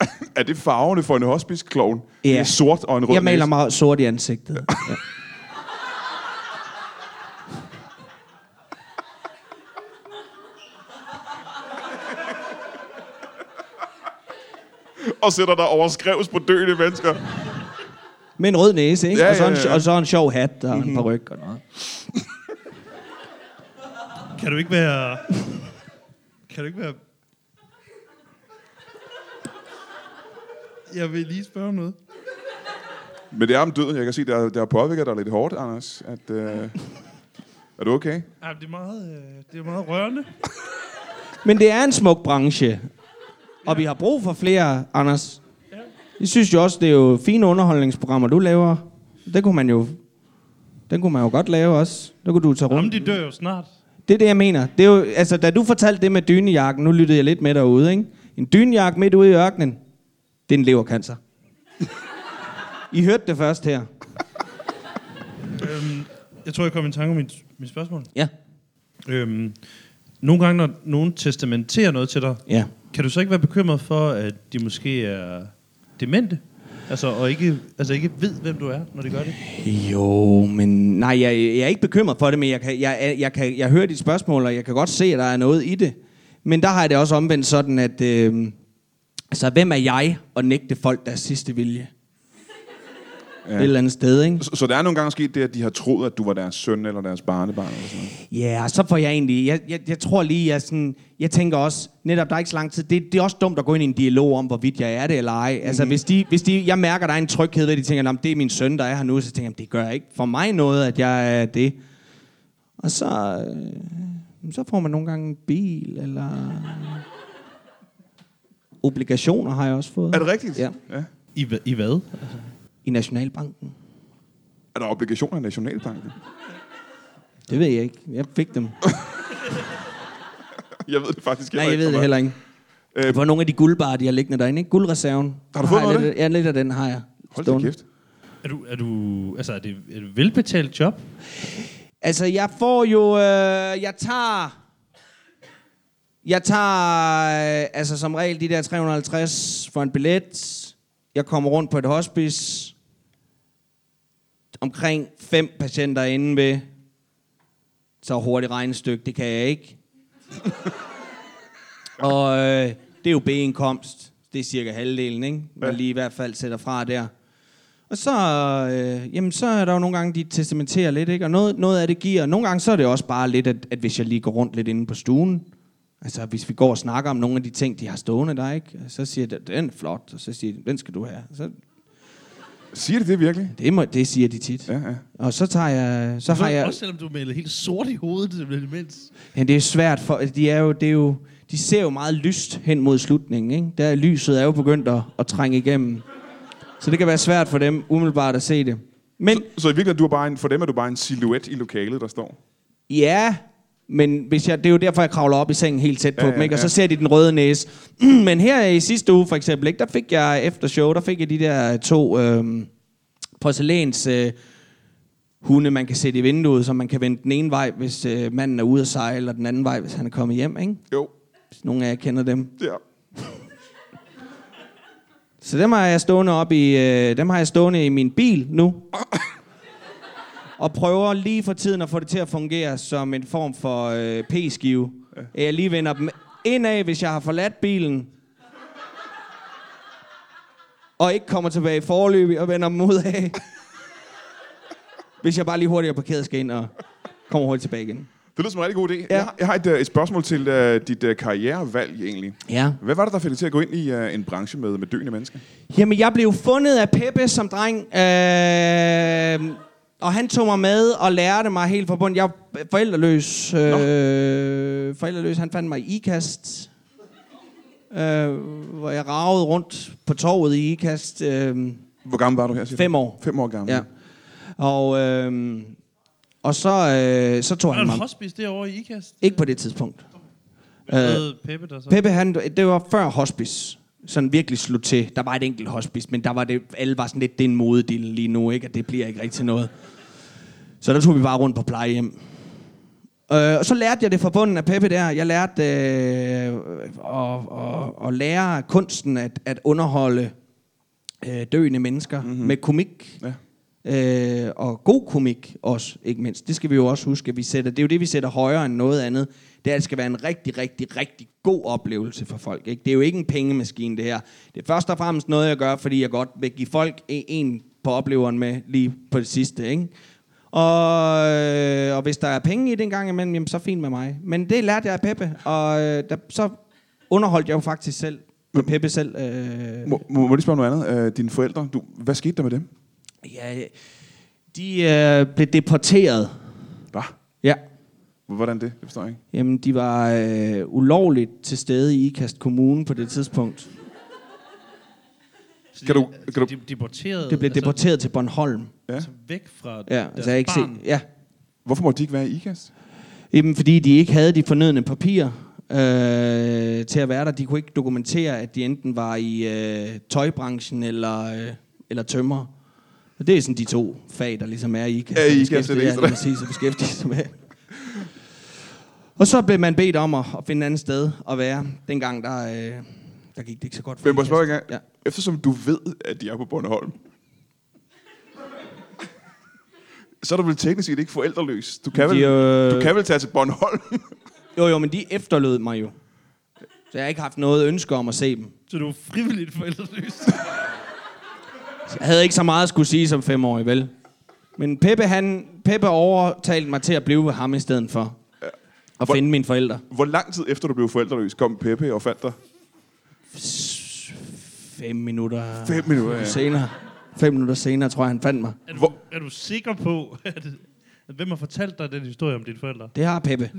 Er det farverne for en hospice-klovn? Ja. Er sort og en rød jeg maler næse. mig sort i ansigtet. Ja. Og sætter der overskrevs på døende mennesker. Med en rød næse, ikke? Ja, og, så en, ja, ja. og så en sjov hat og mm-hmm. en paryk og noget. Kan du ikke være... Kan du ikke være... Jeg vil lige spørge om noget. Men det er om døden. Jeg kan se, der, der har påvirket dig lidt hårdt, Anders. At, øh, er du okay? Ja, det er meget, øh, det er meget rørende. Men det er en smuk branche. Og vi har brug for flere, Anders. Jeg synes jo også, det er jo fine underholdningsprogrammer, du laver. Det kunne man jo... Den kunne man jo godt lave også. Der kunne du tage Jamen, rundt. de dør jo snart. Det er det, jeg mener. Det er jo, altså, da du fortalte det med dynejakken, nu lyttede jeg lidt med derude, ikke? En dynejakke midt ude i ørkenen, det er en levercancer. I hørte det først her. Øhm, jeg tror, jeg kom i tanke om mit, mit spørgsmål. Ja. Øhm, nogle gange, når nogen testamenterer noget til dig, Ja. kan du så ikke være bekymret for, at de måske er demente? Altså, og ikke, altså ikke ved, hvem du er, når de gør det? Jo, men nej, jeg, jeg er ikke bekymret for det, men jeg, kan, jeg, jeg, jeg, kan, jeg hører dit spørgsmål, og jeg kan godt se, at der er noget i det. Men der har jeg det også omvendt sådan, at øh, altså, hvem er jeg at nægte folk deres sidste vilje? Ja. Et eller andet sted, ikke? Så, så der er nogle gange sket det, at de har troet, at du var deres søn eller deres barnebarn eller sådan noget. Ja, og så får jeg egentlig... Jeg, jeg, jeg tror lige, jeg, sådan, jeg tænker også... Netop, der er ikke så lang tid. Det, det er også dumt at gå ind i en dialog om, hvorvidt jeg er det eller ej. Altså, Mhm. hvis, de, hvis de, jeg mærker, der er en tryghed ved, at de tænker, "Nå, det er min søn, der er her nu, så tænker jeg, det gør ikke for mig noget, at jeg er det. Og så... Øh, så får man nogle gange en bil, eller... Obligationer har jeg også fået. Er det rigtigt? Ja. ja. I, hva- i hvad? I Nationalbanken. Er der obligationer i Nationalbanken? Det ved jeg ikke. Jeg fik dem. Jeg ved det faktisk Nej, jeg ved det heller ikke. Øh, For nogle af de guldbarer, de har liggende derinde, ikke? Guldreserven. Har du fået jeg noget af lidt, Ja, lidt af den har jeg. Hold da kæft. Er du, er du, altså, er det et velbetalt job? Altså, jeg får jo... Øh, jeg tager... Jeg tager, øh, altså som regel, de der 350 for en billet. Jeg kommer rundt på et hospice. Omkring fem patienter inde ved. Så hurtigt regnestykke, det kan jeg ikke. Og øh, det er jo B-indkomst. Det er cirka halvdelen, ikke? Man lige i hvert fald sætter fra der. Og så, øh, jamen, så er der jo nogle gange, de testamenterer lidt, ikke? Og noget, noget af det giver. Nogle gange så er det også bare lidt, at, at hvis jeg lige går rundt lidt inde på stuen, altså hvis vi går og snakker om nogle af de ting, de har stående der, ikke? Så siger de, den er flot, og så siger de, den skal du have. Så, Siger det det virkelig? det, må, det siger de tit. Ja, ja. Og så tager jeg, så har jeg... Også selvom du er malet helt sort i hovedet, det er imens. Ja, det er svært for, de er jo, det er jo, de ser jo meget lyst hen mod slutningen, ikke? Der er lyset er jo begyndt at, at trænge igennem. Så det kan være svært for dem umiddelbart at se det. Men Så, så i virkeligheden, du er bare en, for dem er du bare en silhuet i lokalet, der står. ja, men hvis jeg, det er jo derfor, jeg kravler op i sengen helt tæt på Ja, dem, ikke? Og ja. så ser de den røde næse. men her i sidste uge for eksempel, ikke? der fik jeg efter show, der fik jeg de der to øhm, porcelæns øh, hunde, man kan sætte i vinduet, så man kan vende den ene vej, hvis øh, manden er ude at sejle, og den anden vej, hvis han er kommet hjem, ikke? Jo, Hvis nogle af jer kender dem. ja. Så dem har jeg stående op i, øh, dem har jeg stående i min bil nu. Og prøver lige for tiden at få det til at fungere som en form for øh, p-skive. Jeg lige vender dem indad, hvis jeg har forladt bilen. Og ikke kommer tilbage i forløb og vender dem ud af. Hvis jeg bare lige hurtigt er parkeret, skal ind og kommer hurtigt tilbage igen. Det lyder som en rigtig god idé. Ja. Jeg, har, jeg har et, øh, et spørgsmål til uh, dit uh, karrierevalg egentlig. Ja. Hvad var det, der fik dig til at gå ind i uh, en branche med, med døende mennesker? Jamen, jeg blev fundet af Peppe som dreng, øh, og han tog mig med og lærte mig helt fra bunden. Jeg er forældreløs. Øh, forældreløs, han fandt mig i IKAST, øh, hvor jeg ragede rundt på torvet i IKAST. Øh, Hvor gammel var du her? fem år. Fem år gammel. Ja. Og, øh, Og så, øh, så tog Er han mig... hospice derovre i IKAST? Ikke på det tidspunkt. Øh, Peppe, der så... Peppe, han, det var før hospice sådan virkelig slog til. Der var et enkelt hospice, men der var det, alle var sådan lidt, det er en modedil lige nu, ikke? at det bliver ikke rigtig noget. Så der tog vi bare rundt på plejehjem. Øh, og så lærte jeg det fra bunden af Peppe der. Jeg lærte øh, at, at, at lære kunsten at, at underholde øh, døende mennesker mm-hmm. med komik. Ja. Øh, og god komik også, ikke mindst. Det skal vi jo også huske, at vi sætter. Det er jo det, vi sætter højere end noget andet. Det er, at det skal være en rigtig, rigtig, rigtig god oplevelse for folk. Ikke? Det er jo ikke en pengemaskine, det her. Det er først og fremmest noget, jeg gør, fordi jeg godt vil give folk en- på opleveren med lige på det sidste. Ikke? Og, øh, og hvis der er penge i det en gang imellem, jamen, så fint med mig. Men det lærte jeg af Peppe, og øh, der, så underholdt jeg jo faktisk selv, med Peppe selv. Øh, Må, må, må jeg lige spørge noget andet? Øh, dine forældre, du, hvad skete der med dem? Ja, de øh, blev deporteret. Hvad? Ja. Hvordan det? Det forstår jeg ikke. Jamen, de var øh, ulovligt til stede i Ikast Kommune på det tidspunkt. Så Kan de- du- altså, kan du- de, deporteret, Det blev altså, deporteret til Bornholm. Ja. Altså væk fra Ja, deres altså jeg ikke barn. set. Ja. Hvorfor må de ikke være i IKAST? Jamen, fordi de ikke havde de fornødne papirer øh, til at være der. De kunne ikke dokumentere, at de enten var i øh, tøjbranchen eller, øh, eller tømmer. Og det er sådan de to fag, der ligesom er i IKAST. Ja, i at IKAST er det beskæftige- præcis, at sig med. Og så blev man bedt om at, at finde et andet sted at være. Dengang, der, øh, der gik det ikke så godt for Men må jeg spørge en gang? Ja. Eftersom du ved, at de er på Bornholm, så er du vel teknisk set ikke forældreløs. Du kan, vel, De, øh, du kan vel tage til Bornholm? Jo, jo, men de efterlod mig jo. Så jeg har ikke haft noget ønske om at se dem. Så du er frivilligt forældreløs. Jeg havde ikke så meget at skulle sige som femårig, vel? Men Peppe, han, Peppe overtalte mig til at blive ved ham i stedet for. Og Hvor- finde mine forældre. Hvor lang tid efter du blev forældreløs, kom Peppe og fandt dig? Fem minutter Fem minutter, ja. senere. Fem minutter senere, tror jeg, han fandt mig. Er du, Hvor- er du sikker på, at, at hvem har fortalt dig den historie om dine forældre? Det har Peppe.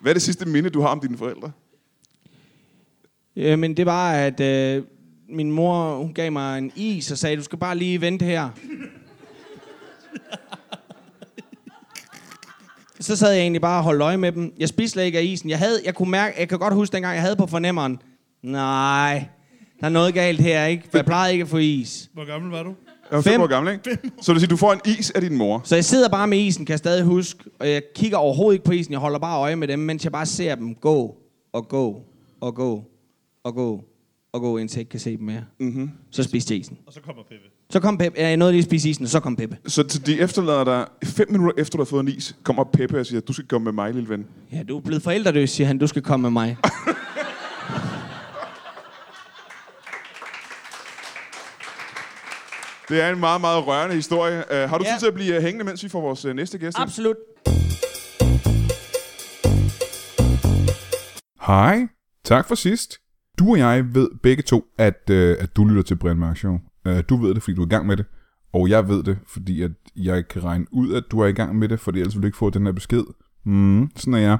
Hvad er det sidste minde, du har om dine forældre? Øh, men det var, at øh, min mor hun gav mig en is og sagde, du skal bare lige vente her. Så sad jeg egentlig bare og holdt øje med dem. Jeg spiste slet ikke af isen. Jeg, havde, jeg kunne mærke, jeg kan godt huske dengang, jeg havde på fornemmeren. Nej, der er noget galt her, ikke? For jeg plejede ikke at få is. Hvor gammel var du? Jeg var fem, Fem. år gammel, ikke? Så det vil sige, du får en is af din mor. Så jeg sidder bare med isen, kan jeg stadig huske. Og jeg kigger overhovedet ikke på isen. Jeg holder bare øje med dem, mens jeg bare ser dem gå og gå og gå og gå og gå, indtil jeg ikke kan se dem mere. Mm-hmm. Så spiste jeg isen. Og så kommer Peppe. Så kom Peppe. Ja, jeg nåede lige at spise isen, og så kom Peppe. Så til de efterlader dig, fem minutter efter du har fået en is, kommer Peppe og siger, du skal komme med mig, lille ven. Ja, du er blevet forældreløs, siger han. Du skal komme med mig. Det er en meget, meget rørende historie. Uh, har du Ja. tid til at blive uh, hængende, mens vi får vores uh, næste gæst? ind? Absolut. Hej. Tak for sidst. Du og jeg ved begge to, at, øh, at du lytter til Brian Mørk Show. Øh, du ved det, fordi du er i gang med det. Og jeg ved det, fordi at jeg kan regne ud, at du er i gang med det, fordi ellers ville du ikke få den her besked. Mm, sådan er jeg.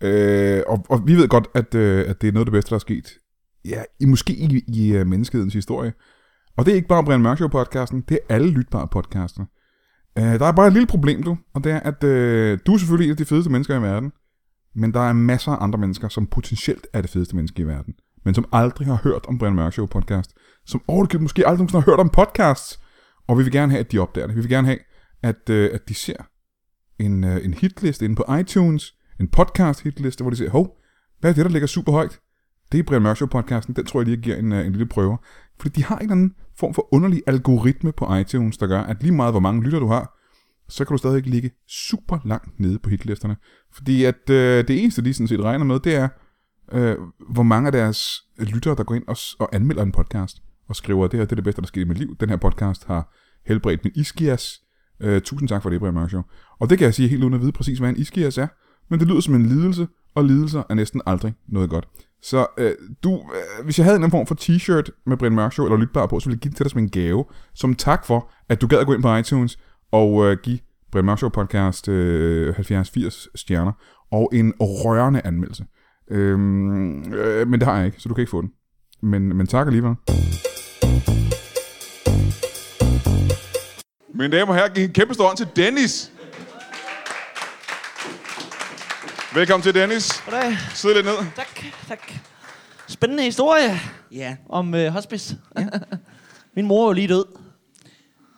Øh, og, og vi ved godt, at, øh, at det er noget af det bedste, der er sket. Ja, i, måske i, i uh, menneskehedens historie. Og det er ikke bare Brian Mørk Show podcasten, det er alle lytbare podcaster. Øh, der er bare et lille problem, du. Og det er, at øh, du er selvfølgelig en af de fedeste mennesker i verden. Men der er masser af andre mennesker, som potentielt er det fedeste menneske i verden, men som aldrig har hørt om Brian Mørk Show podcast, som overhovedet måske aldrig nogensinde har hørt om podcasts. Og vi vil gerne have, at de opdager det. Vi vil gerne have, at, øh, at de ser en, øh, en hitliste inde på iTunes, en podcast hitliste, hvor de siger, hov, hvad er det, der ligger super højt? Det er Brian Mørk Show podcasten, den tror jeg lige giver en, øh, en lille prøve. Fordi de har en eller anden form for underlig algoritme på iTunes, der gør, at lige meget hvor mange lytter du har, så kan du stadig ligge super langt nede på hitlisterne. Fordi at øh, det eneste, de sådan set regner med, det er, øh, hvor mange af deres lyttere, der går ind og, og anmelder en podcast, og skriver, det her det er det bedste, der skete i mit liv. Den her podcast har helbredt min iskias. Øh, tusind tak for det, Brian Mørk Show. Og det kan jeg sige helt uden at vide præcis, hvad en iskias er. Men det lyder som en lidelse, og lidelser er næsten aldrig noget godt. Så øh, du, øh, hvis jeg havde en anden form for t-shirt med Brian Mørk Show, eller lytbar på, så ville jeg give det til dig som en gave, som tak for, at du gad at gå ind på iTunes, og øh, give Brian Mørk Show podcast øh, 70-80 stjerner, og en rørende anmeldelse. Øhm, øh, men det har jeg ikke, så du kan ikke få den. Men, men tak alligevel. Mine damer og herrer, giv en kæmpe stor hånd til Dennis. Velkommen til, Dennis. Goddag. Sid lidt ned. Tak, tak. Spændende historie Ja. om øh, hospice. Ja. Min mor er jo lige død.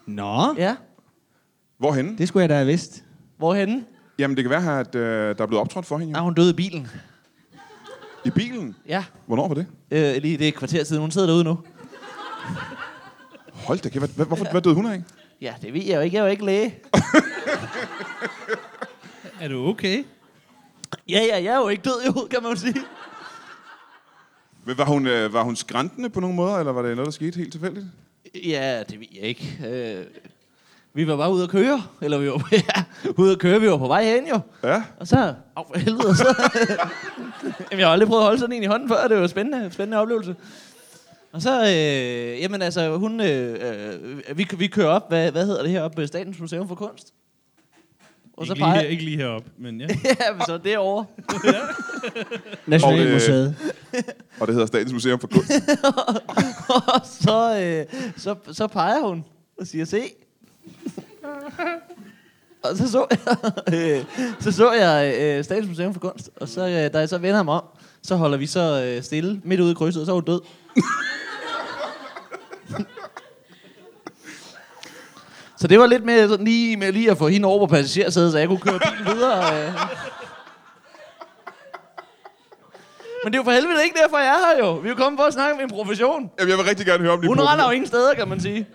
Nå, Ja. Hvorhenne? det skulle jeg da have vidst. Hvorhenne? Jamen, det kan være, at øh, der er blevet optrådt for hende. Er Jo. hun døde i bilen? I bilen. Ja. Hvornår var det? Øh, lige det er et kvarter siden. Hun sidder derude nu. Hold da kæft. Hvad, hvorfor, hvad døde hun af? Ja, det ved jeg jo ikke. Jeg er jo ikke læge. Er du okay? Ja, ja, jeg er jo ikke død jo, kan man jo sige. Men Var hun, øh, var hun skræntende på nogen måder, eller var det noget, der skete helt tilfældigt? Ja, det ved jeg ikke. Øh, vi var bare ude at køre. Eller vi var ja, ude at køre. Vi var på vej hen jo. Ja. Og så... Au, for helvede. og Så, jamen, jeg har aldrig prøvet at holde sådan en i hånden før. Det var en spændende, spændende oplevelse. Og så, øh, jamen altså, hun, øh, øh, vi, vi kører op, hvad, hvad hedder det her op på Statens Museum for Kunst? Og så ikke, lige, peger, her- ikke lige heroppe, men ja. ja, men så derovre. Nationalmuseet. Og det hedder Statens Museum for Kunst. og så, øh, så, så peger hun og siger, se. og så så jeg, øh, så, så jeg øh, Statens Museum for Kunst, og så, øh, da jeg så vender mig om, så holder vi så øh, stille midt ude i krydset, og så er hun død. så det var lidt med, sådan lige, med lige at få hende over på passagersædet, så jeg kunne køre bilen videre. Øh. Men det er jo for helvede ikke derfor, jeg er her jo. Vi er jo kommet for at snakke om min profession. Jamen, jeg vil rigtig gerne høre om din Hun profession. render jo ingen steder, kan man sige.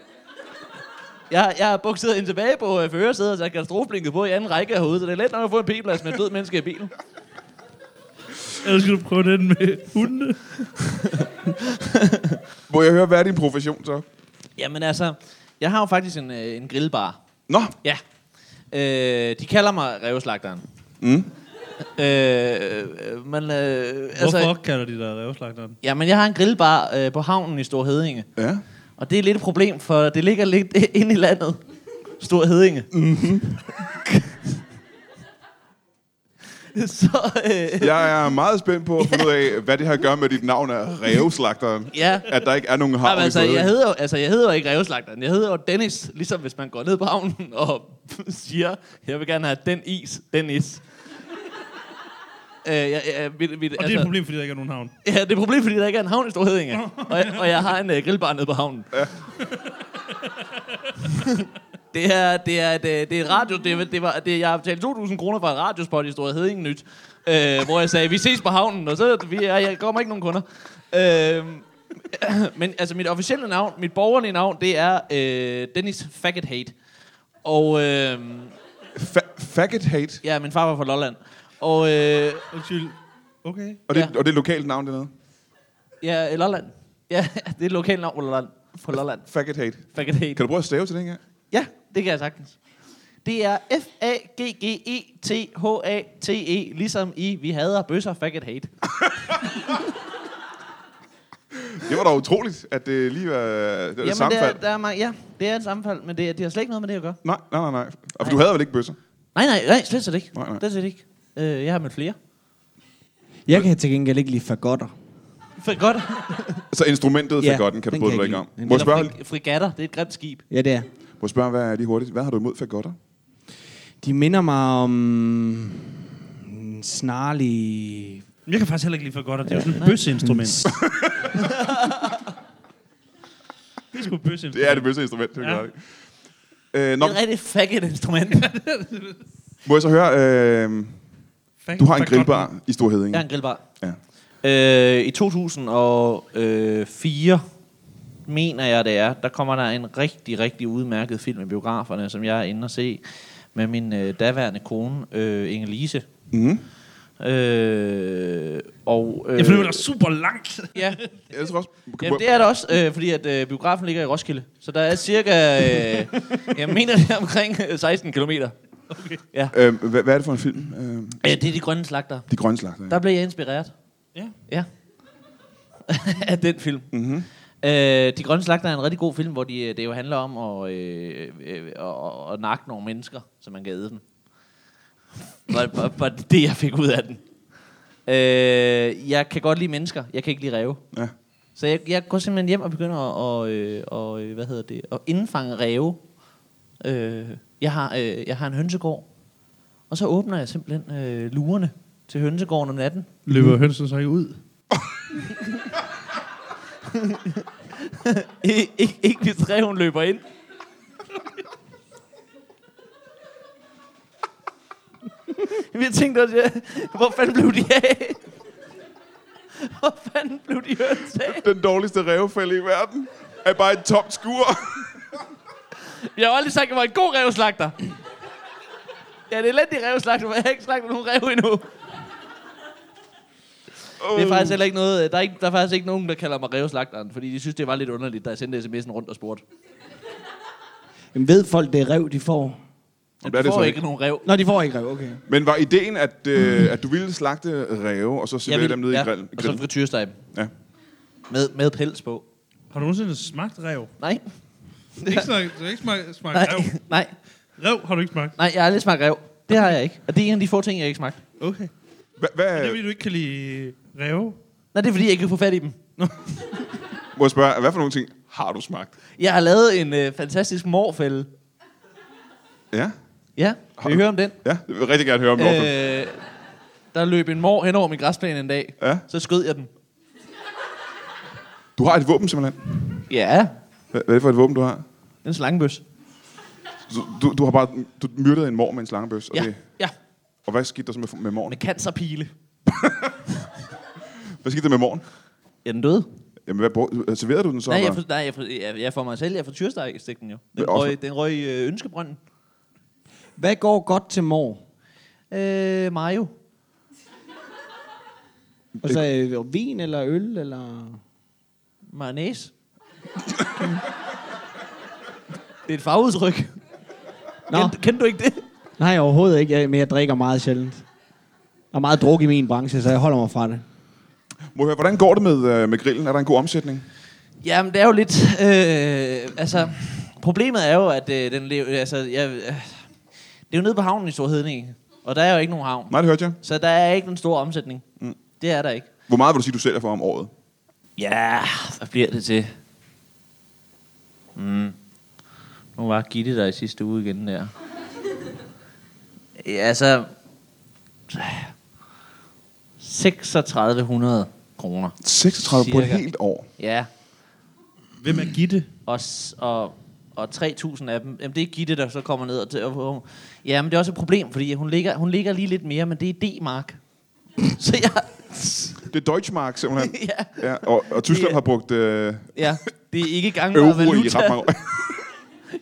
Jeg, jeg har bukset hende tilbage på øh, førersædet, så jeg kan katastrofeblinket på i anden række herude, så det er let nok at få en p-plads med et død menneske i bilen. Ellers skal du prøve den med hundene. Må jeg høre, hvad er din profession så? Jamen altså, jeg har jo faktisk en, øh, en grillbar. Nå, Ja. Øh, de kalder mig revslagteren. Mm. Øh, men, øh, Hvorfor altså, kalder de dig revslagteren? jamen, jeg har en grillbar øh, på havnen i Stor Hedinge. ja. Og det er lidt et problem, for det ligger lidt inde i landet. Stor Hedinge. Mm-hmm. så, øh, Jeg er meget spændt på at finde ud af, hvad det har at gøre med dit navn af Reveslagteren. ja. At der ikke er nogen havn i altså, Støde. jeg hedder, altså, jeg hedder jo ikke revslagteren. Jeg hedder jo Dennis, ligesom hvis man går ned på havnen og siger, jeg vil gerne have den is, Dennis. Øh, jeg, jeg, mit, mit, Og det er et problem, fordi der ikke er nogen havn. Ja, det er et problem, fordi der ikke er en havn i Storhedinge. og, jeg, og jeg har en uh, grillbar nede på havnen. Ja. det, er, det, er et, øh, det er et radio... Det, det var, det, jeg har betalt 2.000 kroner for et radiospot i Storhedinge Nyt. Øh, hvor jeg sagde, vi ses på havnen, og så vi er, jeg kommer ikke nogen kunder. Øh, men altså, mit officielle navn, mit borgerlige navn, det er øh, Dennis Faggot Hate. Og øh, Fa- faggot hate. ja, min far var fra Lolland. Og øh, Undskyld. Okay. Og det, Ja. og det er lokalt navn dernede. ja, Lolland. Ja, det er et lokalt navn på Lolland. På Lolland. Faggot hate. Faggot Hate. Kan du prøve at stave til det engang? Ja, det kan jeg sagtens. Det er E F-A-G-G-E-T-H-A-T-E, ligesom i Vi hader bøsser, faggot hate. Det var da utroligt, at det lige var det, var Jamen, sammenfald. Det er, der er, ja, det er et sammenfald, men det, det har slet ikke noget med det at gøre. Nej, nej, nej, nej. Og for du havde vel ikke bøsser? Nej, nej, nej, slet, ikke. Nej, nej. Slet ikke. Øh, jeg har mødt flere. Jeg kan til gengæld ikke lide fagotter. Godt. Så instrumentet Ja, kan du den bryde kan dig jeg ikke ikke om. lide. Må jeg Eller spørge, fri, frigatter, det er et grimt skib. Ja, det er. må jeg spørge, hvad er lige hurtigt? Hvad har du imod fagotter? De minder mig om en snarlig... Jeg kan faktisk heller ikke lide for godt, at det er jo sådan et bøsseinstrument. det er sgu et bøsseinstrument. Det er det bedste instrument, det er Ja. ja. øh, Det nå, er et rigtig faggot instrument. må jeg så høre, øh, du har en grillbar i Storheding. Jeg har en grillbar. Ja. Øh, I 2004, mener jeg det er, der kommer der en rigtig, rigtig udmærket film i biograferne, som jeg er inde og se med min øh, daværende kone, øh, Inge-Lise. Mm-hmm. Øh, og, øh, Jeg føler mig super langt. Ja, Jeg tror også, Jamen, det er det også, øh, fordi at øh, biografen ligger i Roskilde. Så der er cirka, øh, jeg mener det er omkring øh, 16 km. Ja. øh, hvad, hvad er det for en film? Øh, Øh, det er de grønne slagter. de grønne slagter. Der blev jeg inspireret. Ja. Ja. af den film. Mm-hmm. Øh, de grønne slagter er en rigtig god film, hvor de, det jo handler om at, øh, øh, at, at nakke nogle mennesker, så man kan æde dem. Var, var, det, jeg fik ud af den. Øh, jeg kan godt lide mennesker. Jeg kan ikke lide ræve. Ja. Så jeg, jeg går simpelthen hjem og begynder at, og, øh, og, øh, hvad hedder det, at indfange ræve Øh, jeg, har, øh, jeg har en hønsegård. Og så åbner jeg simpelthen øh, lurerne til hønsegården om natten. Løber hønsen så ikke ud? Ik- ikke, ikke hvis reven løber ind. Jeg tænkte også, ja, hvor fanden blev de af? Hvor fanden blev de høns af? Den dårligste revfælde i verden er bare et tomt skur. Jeg har aldrig sagt, at jeg var en god revslagter. Ja, det er elendig revslagter, men jeg har ikke slagtet nogen rev endnu. Det er faktisk heller ikke noget, der er, ikke, der er faktisk ikke nogen, der kalder mig revslagteren, fordi de synes, det var lidt underligt, da jeg sendte sms'en rundt og spurgte. Jamen, ved folk, det er rev, de får? Og Jeg det det får så ikke ikke. nogen rev. Nå, de får ikke rev, okay. Men var ideen, at, øh, at du ville slagte ræve, og så servere dem ned i grillen? og så frityresteg dem. Ja. Med, med pels på. Har du nogensinde smagt rev? Nej, Ikke smagt, du har ikke smagt, smagt nej, rev? nej, Rev har du ikke smagt? nej, jeg har aldrig smagt rev. Det har jeg ikke. Og det er en af de få ting, jeg ikke smagt. Okay. Hva, hvad, Det er fordi, du ikke kan lide rev. Nej, det er fordi, jeg ikke kan få fat i dem. må jeg spørge, hvad for nogle ting har du smagt? Jeg har lavet en øh, fantastisk morfælde. Ja, Ja, vil I høre om den? ja, jeg vil rigtig gerne høre om det. Øh, der løb en mor hen over min græsplæne en dag. Ja. Så skød jeg den. Du har et våben simpelthen. Ja, Hvad, hvad er det for et våben, du har? En slangebøs. Du, du, du har bare du myrdede en mor med en slangebøs. Og, Ja, det, ja, og hvad skete der så med, med morgen? med cancerpile. Hvad skete der med morgen? Er den døde? Jamen, hvad, brug- serverede du den så? Nej, jeg, for, nej jeg, for, jeg, jeg får mig selv, jeg får tyrsteg i stikken jo. Den også- røg, den røg i øh, ønskebrønden. Hvad går godt til mor? Øh, Mario. Og så øh, vin eller øl, eller... Mayonnaise. det er et farveudtryk. Nå, Kend, kender du ikke det? nej, overhovedet ikke, jeg- men jeg drikker meget sjældent. Der er meget druk i min branche, så jeg holder mig fra det. Må jeg høre, hvordan går det med, øh, med grillen? Er der en god omsætning? Jamen, det er jo lidt... Øh, altså, problemet er jo, at øh, den lever... Altså, jeg, øh, det er jo nede på havnen i Storhedninge, og der er jo ikke nogen havn. Nej, det hørte jeg. Så der er ikke en stor omsætning. Mm. Det er der ikke. Hvor meget vil du sige, du sælger for om året? Ja, hvad bliver det til? Mm. Nu var Gitte der i sidste uge igen der. Ja, altså... 3600 kroner. 36 på et Cirka. helt år. Ja, Hvem er Gitte? og, og, og 3.000 af dem, jamen det er Gitte, der så kommer ned og... Til, og ja, men det er også et problem, fordi hun ligger, hun ligger lige lidt mere, men det er D-mark. så jeg... Det er Deutschmark, simpelthen. ja, ja, og, og Tyskland Det- har brugt øh, ja, det er ikke gangbar euro i valuta. ret mange år.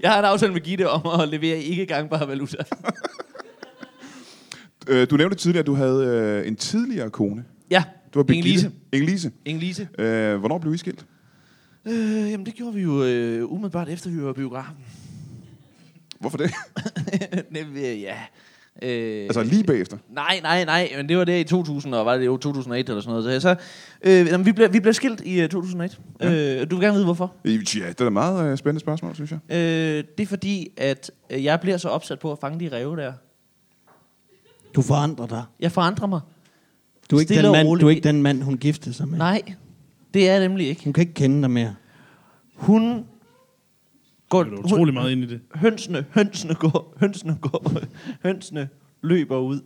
Jeg har en aftale med Gitte om at levere ikke gangbar valuta. Øh, du nævnte tidligere, at du havde øh, en tidligere kone. Ja, Du var Inge-Lise. Inge-Lise. Inge-Lise. Øh, hvornår blev I skilt? Øh, jamen, det gjorde vi jo øh, umiddelbart efter, vi var biografen. Hvorfor det? Øh, ja. Øh, altså lige bagefter. Nej, nej, nej, men det var der i 2000, og var det jo 2001 eller sådan noget. Så, så øh, jamen, vi, blev, vi blev skilt i uh, 2001. Ja. Øh, du vil gerne vide, hvorfor? Ja, det er da et meget øh, spændende spørgsmål, synes jeg. Øh, det er fordi, at øh, jeg bliver så opsat på at fange de ræve der. Du forandrer dig. Jeg forandrer mig. Du er, ikke Stille den mand, du er ikke den mand, hun giftede sig med. Nej, det er jeg nemlig ikke. Hun kan ikke kende dig mere. Hun går... Du er utrolig meget ind i det. Hønsene, hønsene går, hønsene går, hønsene løber ud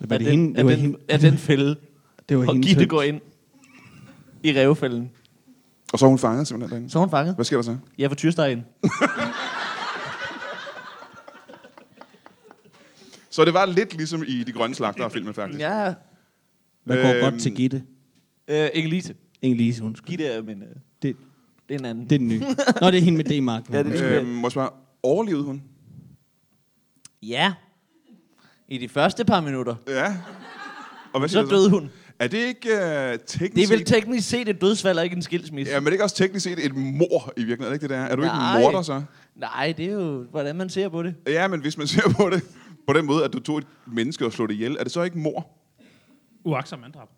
Var af, det den, hende, det af, var den, hende, af den fælde, det var og Gitte høns. går ind i rævefælden. Og så er hun fanget simpelthen derinde. Så er hun fanget. Hvad sker der så? Jeg får tyrstegen. Så det var lidt ligesom i De Grønne Slagtere-filmen, faktisk. Ja, Hvad går Øhm, godt til Gitte? øh, Inge-Lise. Inge-Lise, undskyld. Gitte er min... Øh, Det, det er en anden. det er den nye. Nå, det er hende med D-mark. Ja, det er Øhm, må jeg spørge, overlevede hun? Ja. I de første par minutter. Ja. Og hvad siger Så døde hun. Er det ikke uh, teknisk Det er vel teknisk set et dødsfald og ikke en skilsmisse. Ja, men det er ikke også teknisk set et mor i virkeligheden, er det ikke det der? Er du Nej. ikke en morder så? Nej, det er jo, hvordan man ser på det. Ja, men hvis man ser på det på den måde, at du tog et menneske og slog det ihjel, er det så ikke mor? Uaksom manddrab.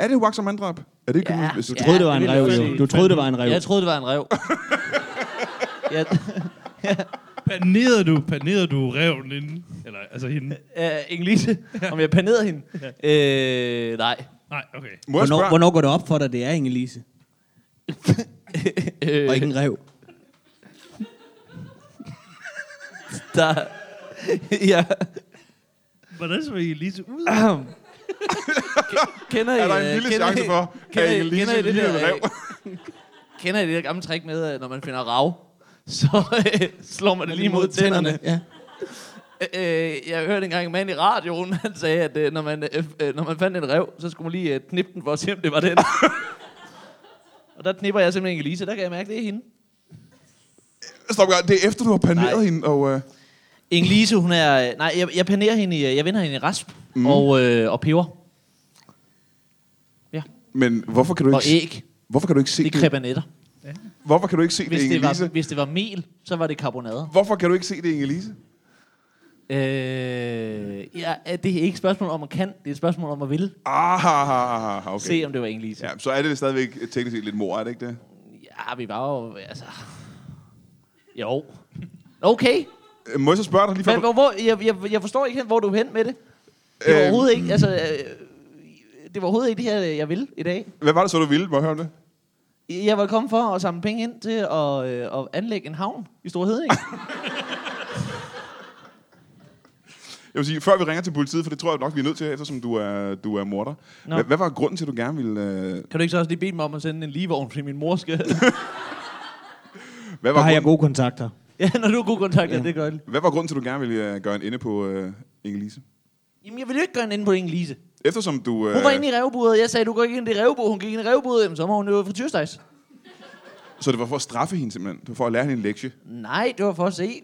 Er det uagtsom manddrab? Er det Ja. ja. hvis du troede, det var en rev, jo. Du troede, det var en rev. Jeg troede, det var en rev. ja, Panerede du, panerede du reven inden? Eller, altså hende? uh, Inge-Lise, om jeg panerede hende? Øh, nej. Nej, okay. Hvornår, hvornår går det op for dig, det er Inge-Lise? Øh, Og ikke en rev? der... ja. Hvordan så I lige så ud? Kender I, Er der øh, en lille kender chance I- for, kender at I- Elise kender I det der, rev? øh, Kender I det der gamle trick med, at når man finder rav, så øh, slår man det lige mod tænderne? Ja. Øh, jeg hørte engang en mand i radioen, han sagde, at øh, når, man, øh, øh, når man fandt en rev, så skulle man lige øh, knippe den for at se, om det var den. og der knipper jeg simpelthen Elise, der kan jeg mærke, det er hende. Stop. Det er efter, du har paneret Nej. hende, og... Øh, Inge-Lise, hun er... Nej, jeg, jeg panerer hende i, jeg vender hende i rasp mm. og, øh, og peber. Ja, men hvorfor kan du og ikke... æg. Hvorfor kan du ikke se Det det? er krebanetter. Hvorfor kan du ikke se Hvis det, det, var, Inge-Lise? hvis det var mel, så var det karbonade. Hvorfor kan du ikke se det, Inge-Lise? Øh, ja, det er ikke et spørgsmål om at kan, det er et spørgsmål om at ville. Ah, okay. Se, om det var Inge-Lise. Ja, så er det stadigvæk teknisk set lidt mor, er det ikke det? Ja, vi var jo... Altså... Jo. Okay. Øh, Må jeg så spørge dig lige før? Men, hvor, hvor, jeg, jeg, jeg forstår ikke, helt, hvor du er hen med det. Det var Øhm. overhovedet ikke... Altså, øh, det var overhovedet ikke det her, jeg ville i dag. Hvad var det så, du ville? Må jeg høre om det? Jeg var kommet for at samle penge ind til at, øh, at anlægge en havn i Store Heding. Jeg vil sige, før vi ringer til politiet, for det tror jeg nok, vi er nødt til, eftersom du er, du er morder. Nå. Hvad, hvad var grunden til, at du gerne ville... Øh, kan du ikke så også lige bede mig om at sende en ligevogn, fordi min mor skal... hvad, Der var har jeg grunden, gode kontakter. Ja, når du har god kontakt, ja. det gør jeg. hvad var grunden til, at du gerne ville øh, gøre en ende på øh, Inge-Lise? Jamen, jeg ville jo ikke gøre en inde på Inge-Lise. Eftersom du... Øh, Hun var inde i revburet, jeg sagde, du går ikke ind i revburet. Hun gik ind i revburet, jamen, så må hun jo frityrstejs. Så det var for at straffe hende simpelthen? Det var for at lære hende en lektie? Nej, det var for at se,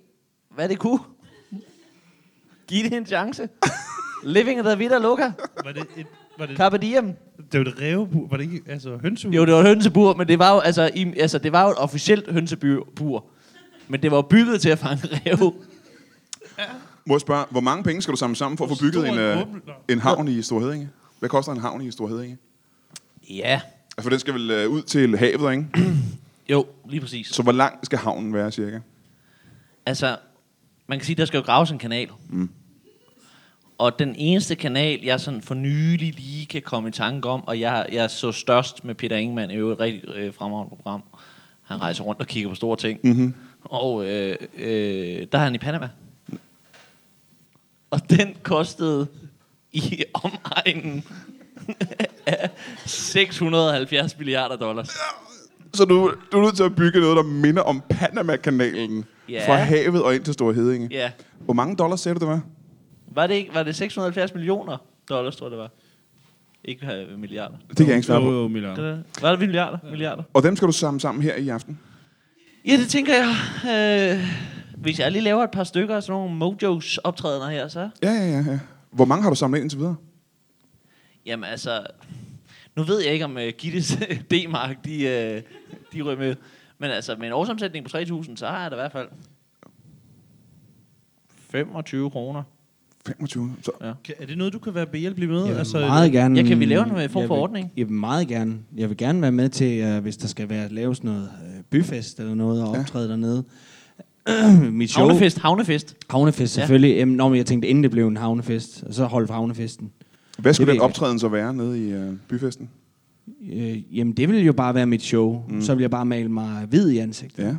hvad det kunne. Giv det en chance. Living the vida loca. Var det et, var det, Carpe diem. det var et rævebur? Var det ikke altså hønsehus? Jo, det var et hønsebur, men det var jo, altså, i, altså, det var jo et officielt hønsebur. Men det var bygget til at fange ræve. Må jeg spørge, hvor mange penge skal du samle sammen for at få bygget Stor en, øh, åben- en havn i Storhedinge? Hvad koster en havn i Storhedinge? Ja. Altså, for den skal vel øh, ud til havet, ikke? Jo, lige præcis. Så hvor lang skal havnen være, cirka? Altså, man kan sige, der skal jo graves en kanal. Mm. Og den eneste kanal, jeg sådan for nylig lige kan komme i tanke om, og jeg, jeg så størst med Peter Ingemann, i øvrigt et rigtig øh, fremragende program. Han rejser rundt og kigger på store ting. Mm-hmm. Og øh, øh, der er han i Panama. Og den kostede i omegnen af 670 milliarder dollars. Så du, du er nødt til at bygge noget, der minder om Panama-kanalen. Ja. Fra havet og ind til Storhedinge. Ja. Hvor mange dollars sagde du, det var? Var det, ikke, var det 670 millioner dollars, tror jeg det var? Ikke øh, milliarder. Det kan jeg ikke svare Jo, på. jo, Milan. Det var- det milliarder? Milliarder? Og dem skal du samle sammen her i aften? Ja, det tænker jeg. Øh, hvis jeg lige laver et par stykker af sådan nogle Mojos optrædener her, så... Ja, ja, ja. ja. Hvor mange har du samlet ind indtil videre? Jamen altså... Nu ved jeg ikke, om uh, Gittes D-mark, de, uh, de ryger med. Men altså, med en årsomsætning på 3.000, så har jeg da i hvert fald... 25 kroner. 25. Så, Kan- Er det noget, du kan være behjælpelig med? Jeg vil altså, meget gerne... Ja, kan vi lave en, øh, form for vil- ordning? Jeg vil meget gerne. Jeg vil gerne være med til, uh, hvis der skal være laves noget uh, byfest eller noget, og Ja. optræde dernede. Mit show... Havnefest, havnefest. Havnefest, Ja. selvfølgelig. Ja. Jamen, når jeg tænkte, inden det blev en havnefest, og så holdt havnefesten. hvad skulle den optræden så være nede i øh, byfesten? Øh, jamen, det ville jo bare være mit show. Mm. Så ville jeg bare male mig hvid i ansigtet. Ja.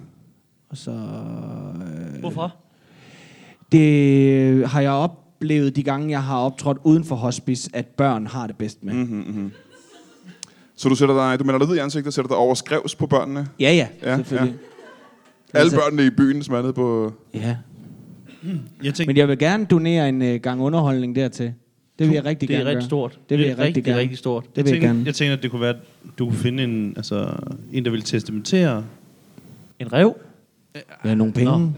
Og så... Øh, Hvorfor? det har jeg oplevet de gange, jeg har optrådt uden for hospice, at børn har det bedst med. Mm. Mm-hmm. Så du, sætter dig, du maler dig hvid i ansigtet, sætter dig over skrevs på børnene? Ja, ja, Ja, ja, selvfølgelig. Alle Altså- børnene i byen, som er nede på... Ja. ja. Jeg tænker, Men jeg vil gerne donere en øh, gang underholdning dertil. Det vil jeg rigtig Det er gerne rigtig gøre. stort. Det vil jeg er rigtig rigtig, gerne. rigtig stort. Det jeg, vil jeg tænker, gerne. jeg tænker, at det kunne være, at du kunne finde en, altså, en der vil testamentere. En rev? Ja, nogle penge. Nå.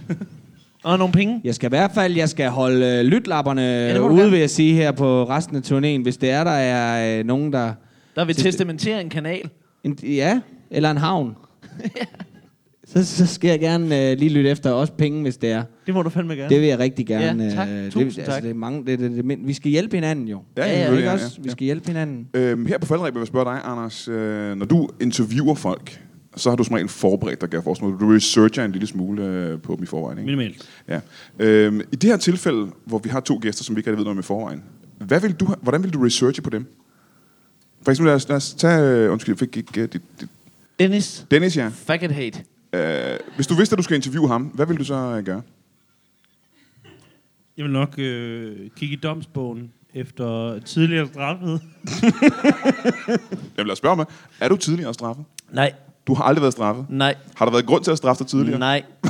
Og nogle penge? Jeg skal i hvert fald jeg skal holde øh, lytlapperne ja, ude, gerne. vil jeg sige, her på resten af turnéen. Hvis det er, der er øh, nogen, der... Der vil testamentere en kanal. En, ja, eller en havn. så, så skal jeg gerne øh, lige lytte efter også penge, hvis det er. Det må du fandme gerne. Det vil jeg rigtig gerne. Ja, tak. øh, Tusind det, tak. Altså, det er mange, det, det, det, vi skal hjælpe hinanden jo. Ja, Ja, ja, ja, også? ja. Vi skal hjælpe hinanden. Øhm, her på Faldrebet vil jeg spørge dig, Anders. Øh, når du interviewer folk, så har du som regel forberedt dig, kan jeg forestille mig. Du researcher en lille smule øh, på dem i forvejen. Ikke? Minimalt. Ja. Øhm, I det her tilfælde, hvor vi har to gæster, som vi ikke rigtig ved noget om i forvejen, hvad vil du, ha- hvordan vil du researche på dem? For eksempel, lad os, lad os tage... Øh, undskyld, jeg fik ikke... Uh, dit, dit, Dennis. Dennis, ja. Faggot hate. Øh, hvis du vidste, at du skal interviewe ham, hvad vil du så øh, gøre? Jeg vil nok øh, kigge i domsbogen efter tidligere straffet. Jeg vil lade spørge mig, er du tidligere straffet? Nej, Du har aldrig været straffet. nej, Har der været grund til at straffe dig tidligere? nej.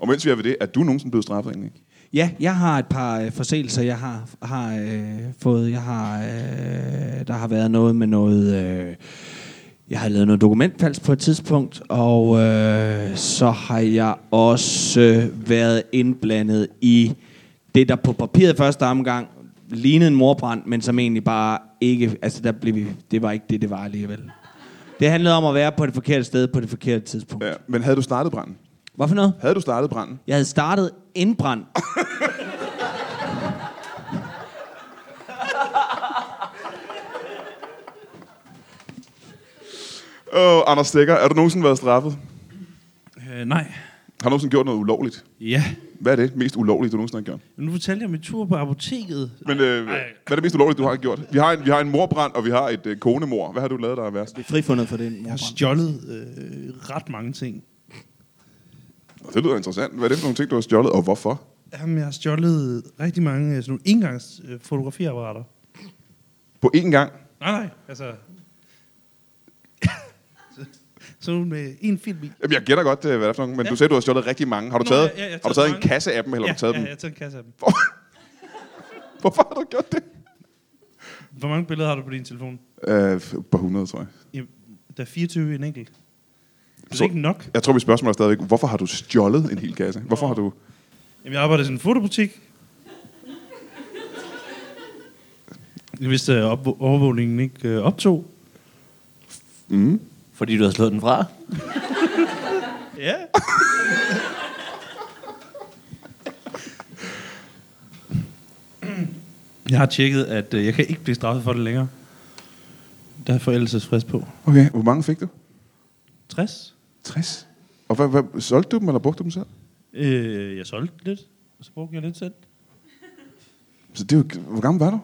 Og mens vi er ved det, er du nogensinde blevet straffet egentlig? Ja, jeg har et par øh, forseelser, jeg har, har øh, fået. Jeg har, øh, der har været noget med noget... Øh, jeg har lavet noget dokumentfalsk på et tidspunkt, og øh, så har jeg også øh, været indblandet i det, der på papiret første omgang lignede en morbrand, men som egentlig bare ikke... Altså, der blev vi, det var ikke det, det var alligevel. Det handlede om at være på det forkerte sted på det forkerte tidspunkt. Ja. Men havde du startet branden? Hvad for noget? Havde du startet branden? Jeg havde startet en brand. Åh, oh, Anders Stikker, er du nogensinde været straffet? Øh, nej. Har du nogensinde gjort noget ulovligt? Ja. Hvad er det mest ulovlige, du nogensinde har gjort? Men nu fortalte jeg om min tur på apoteket. Men øh, hvad er det mest ulovlige, du har gjort? Vi har en, vi har en morbrand, og vi har et øh, konemor. Hvad har du lavet, der er værst? Frifundet for den. Jeg har stjålet øh, ret mange ting. Det lyder interessant. Hvad er det for nogle ting, du har stjålet, og hvorfor? Jamen, jeg har stjålet rigtig mange øh, sådan nogle engangs øh, fotografiapparater. På én gang? Nej, nej, altså... Så- sådan med en film i. Jamen, jeg gætter godt, øh, hvad det er for nogle, men Ja. du sagde, du har stjålet rigtig mange. Har du Nå, taget, ja, ja, har du taget en kasse af dem, eller ja, har du taget ja, dem? jeg har taget en kasse af dem. Hvorfor har du gjort det? Hvor mange billeder har du på din telefon? Øh, på 100, tror jeg. Jamen, der er 24 i en enkelt. Det er Så- ikke nok. Jeg tror, mit spørgsmål er stadigvæk, hvorfor har du stjålet en hel kasse? Hvorfor har du... Jamen, jeg arbejder i sådan en fotobutik. Jeg vidste, at op- overvågningen ikke øh, optog. Mm. Fordi du har slået den fra. Ja. Jeg har tjekket, at øh, jeg kan ikke blive straffet for det længere. Der er forældelsesfrist på. Okay, hvor mange fik du? 60. 60. Og hvad, hvad, solgte du dem, eller brugte du dem selv? Øh, jeg solgte lidt, og så brugte jeg lidt selv. Så det er jo, hvor gammel var du?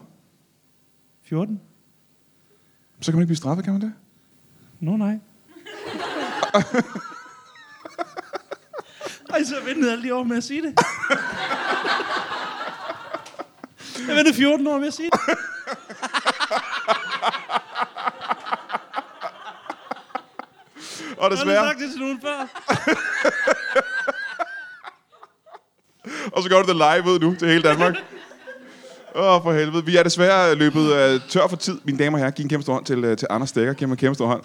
14. Så kan man ikke blive straffet, kan man det? Nå nej. Ej, så jeg ventede alle de år med at sige det. Jeg ventede 14 år med at sige det. Og Jeg har desværre, sagt det til nogen før. og så gør du det live ud nu til hele Danmark. Åh, oh, for helvede. Vi er desværre løbet uh, tør for tid. Mine damer og herrer, giv en kæmpe stor hånd til, uh, til Anders Stikker. Giv ham en kæmpe stor hånd.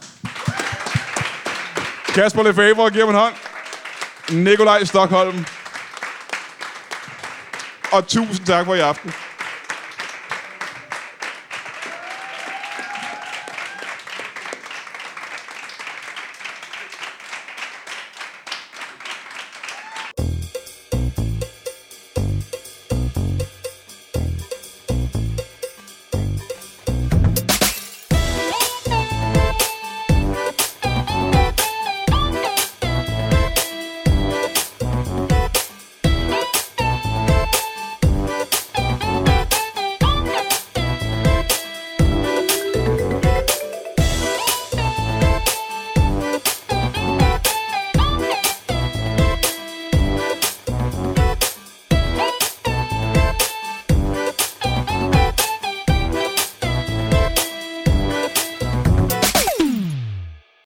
Kasper Lefebvre, giv ham en hånd. Nikolaj Stockholm. Og tusind tak for i aften.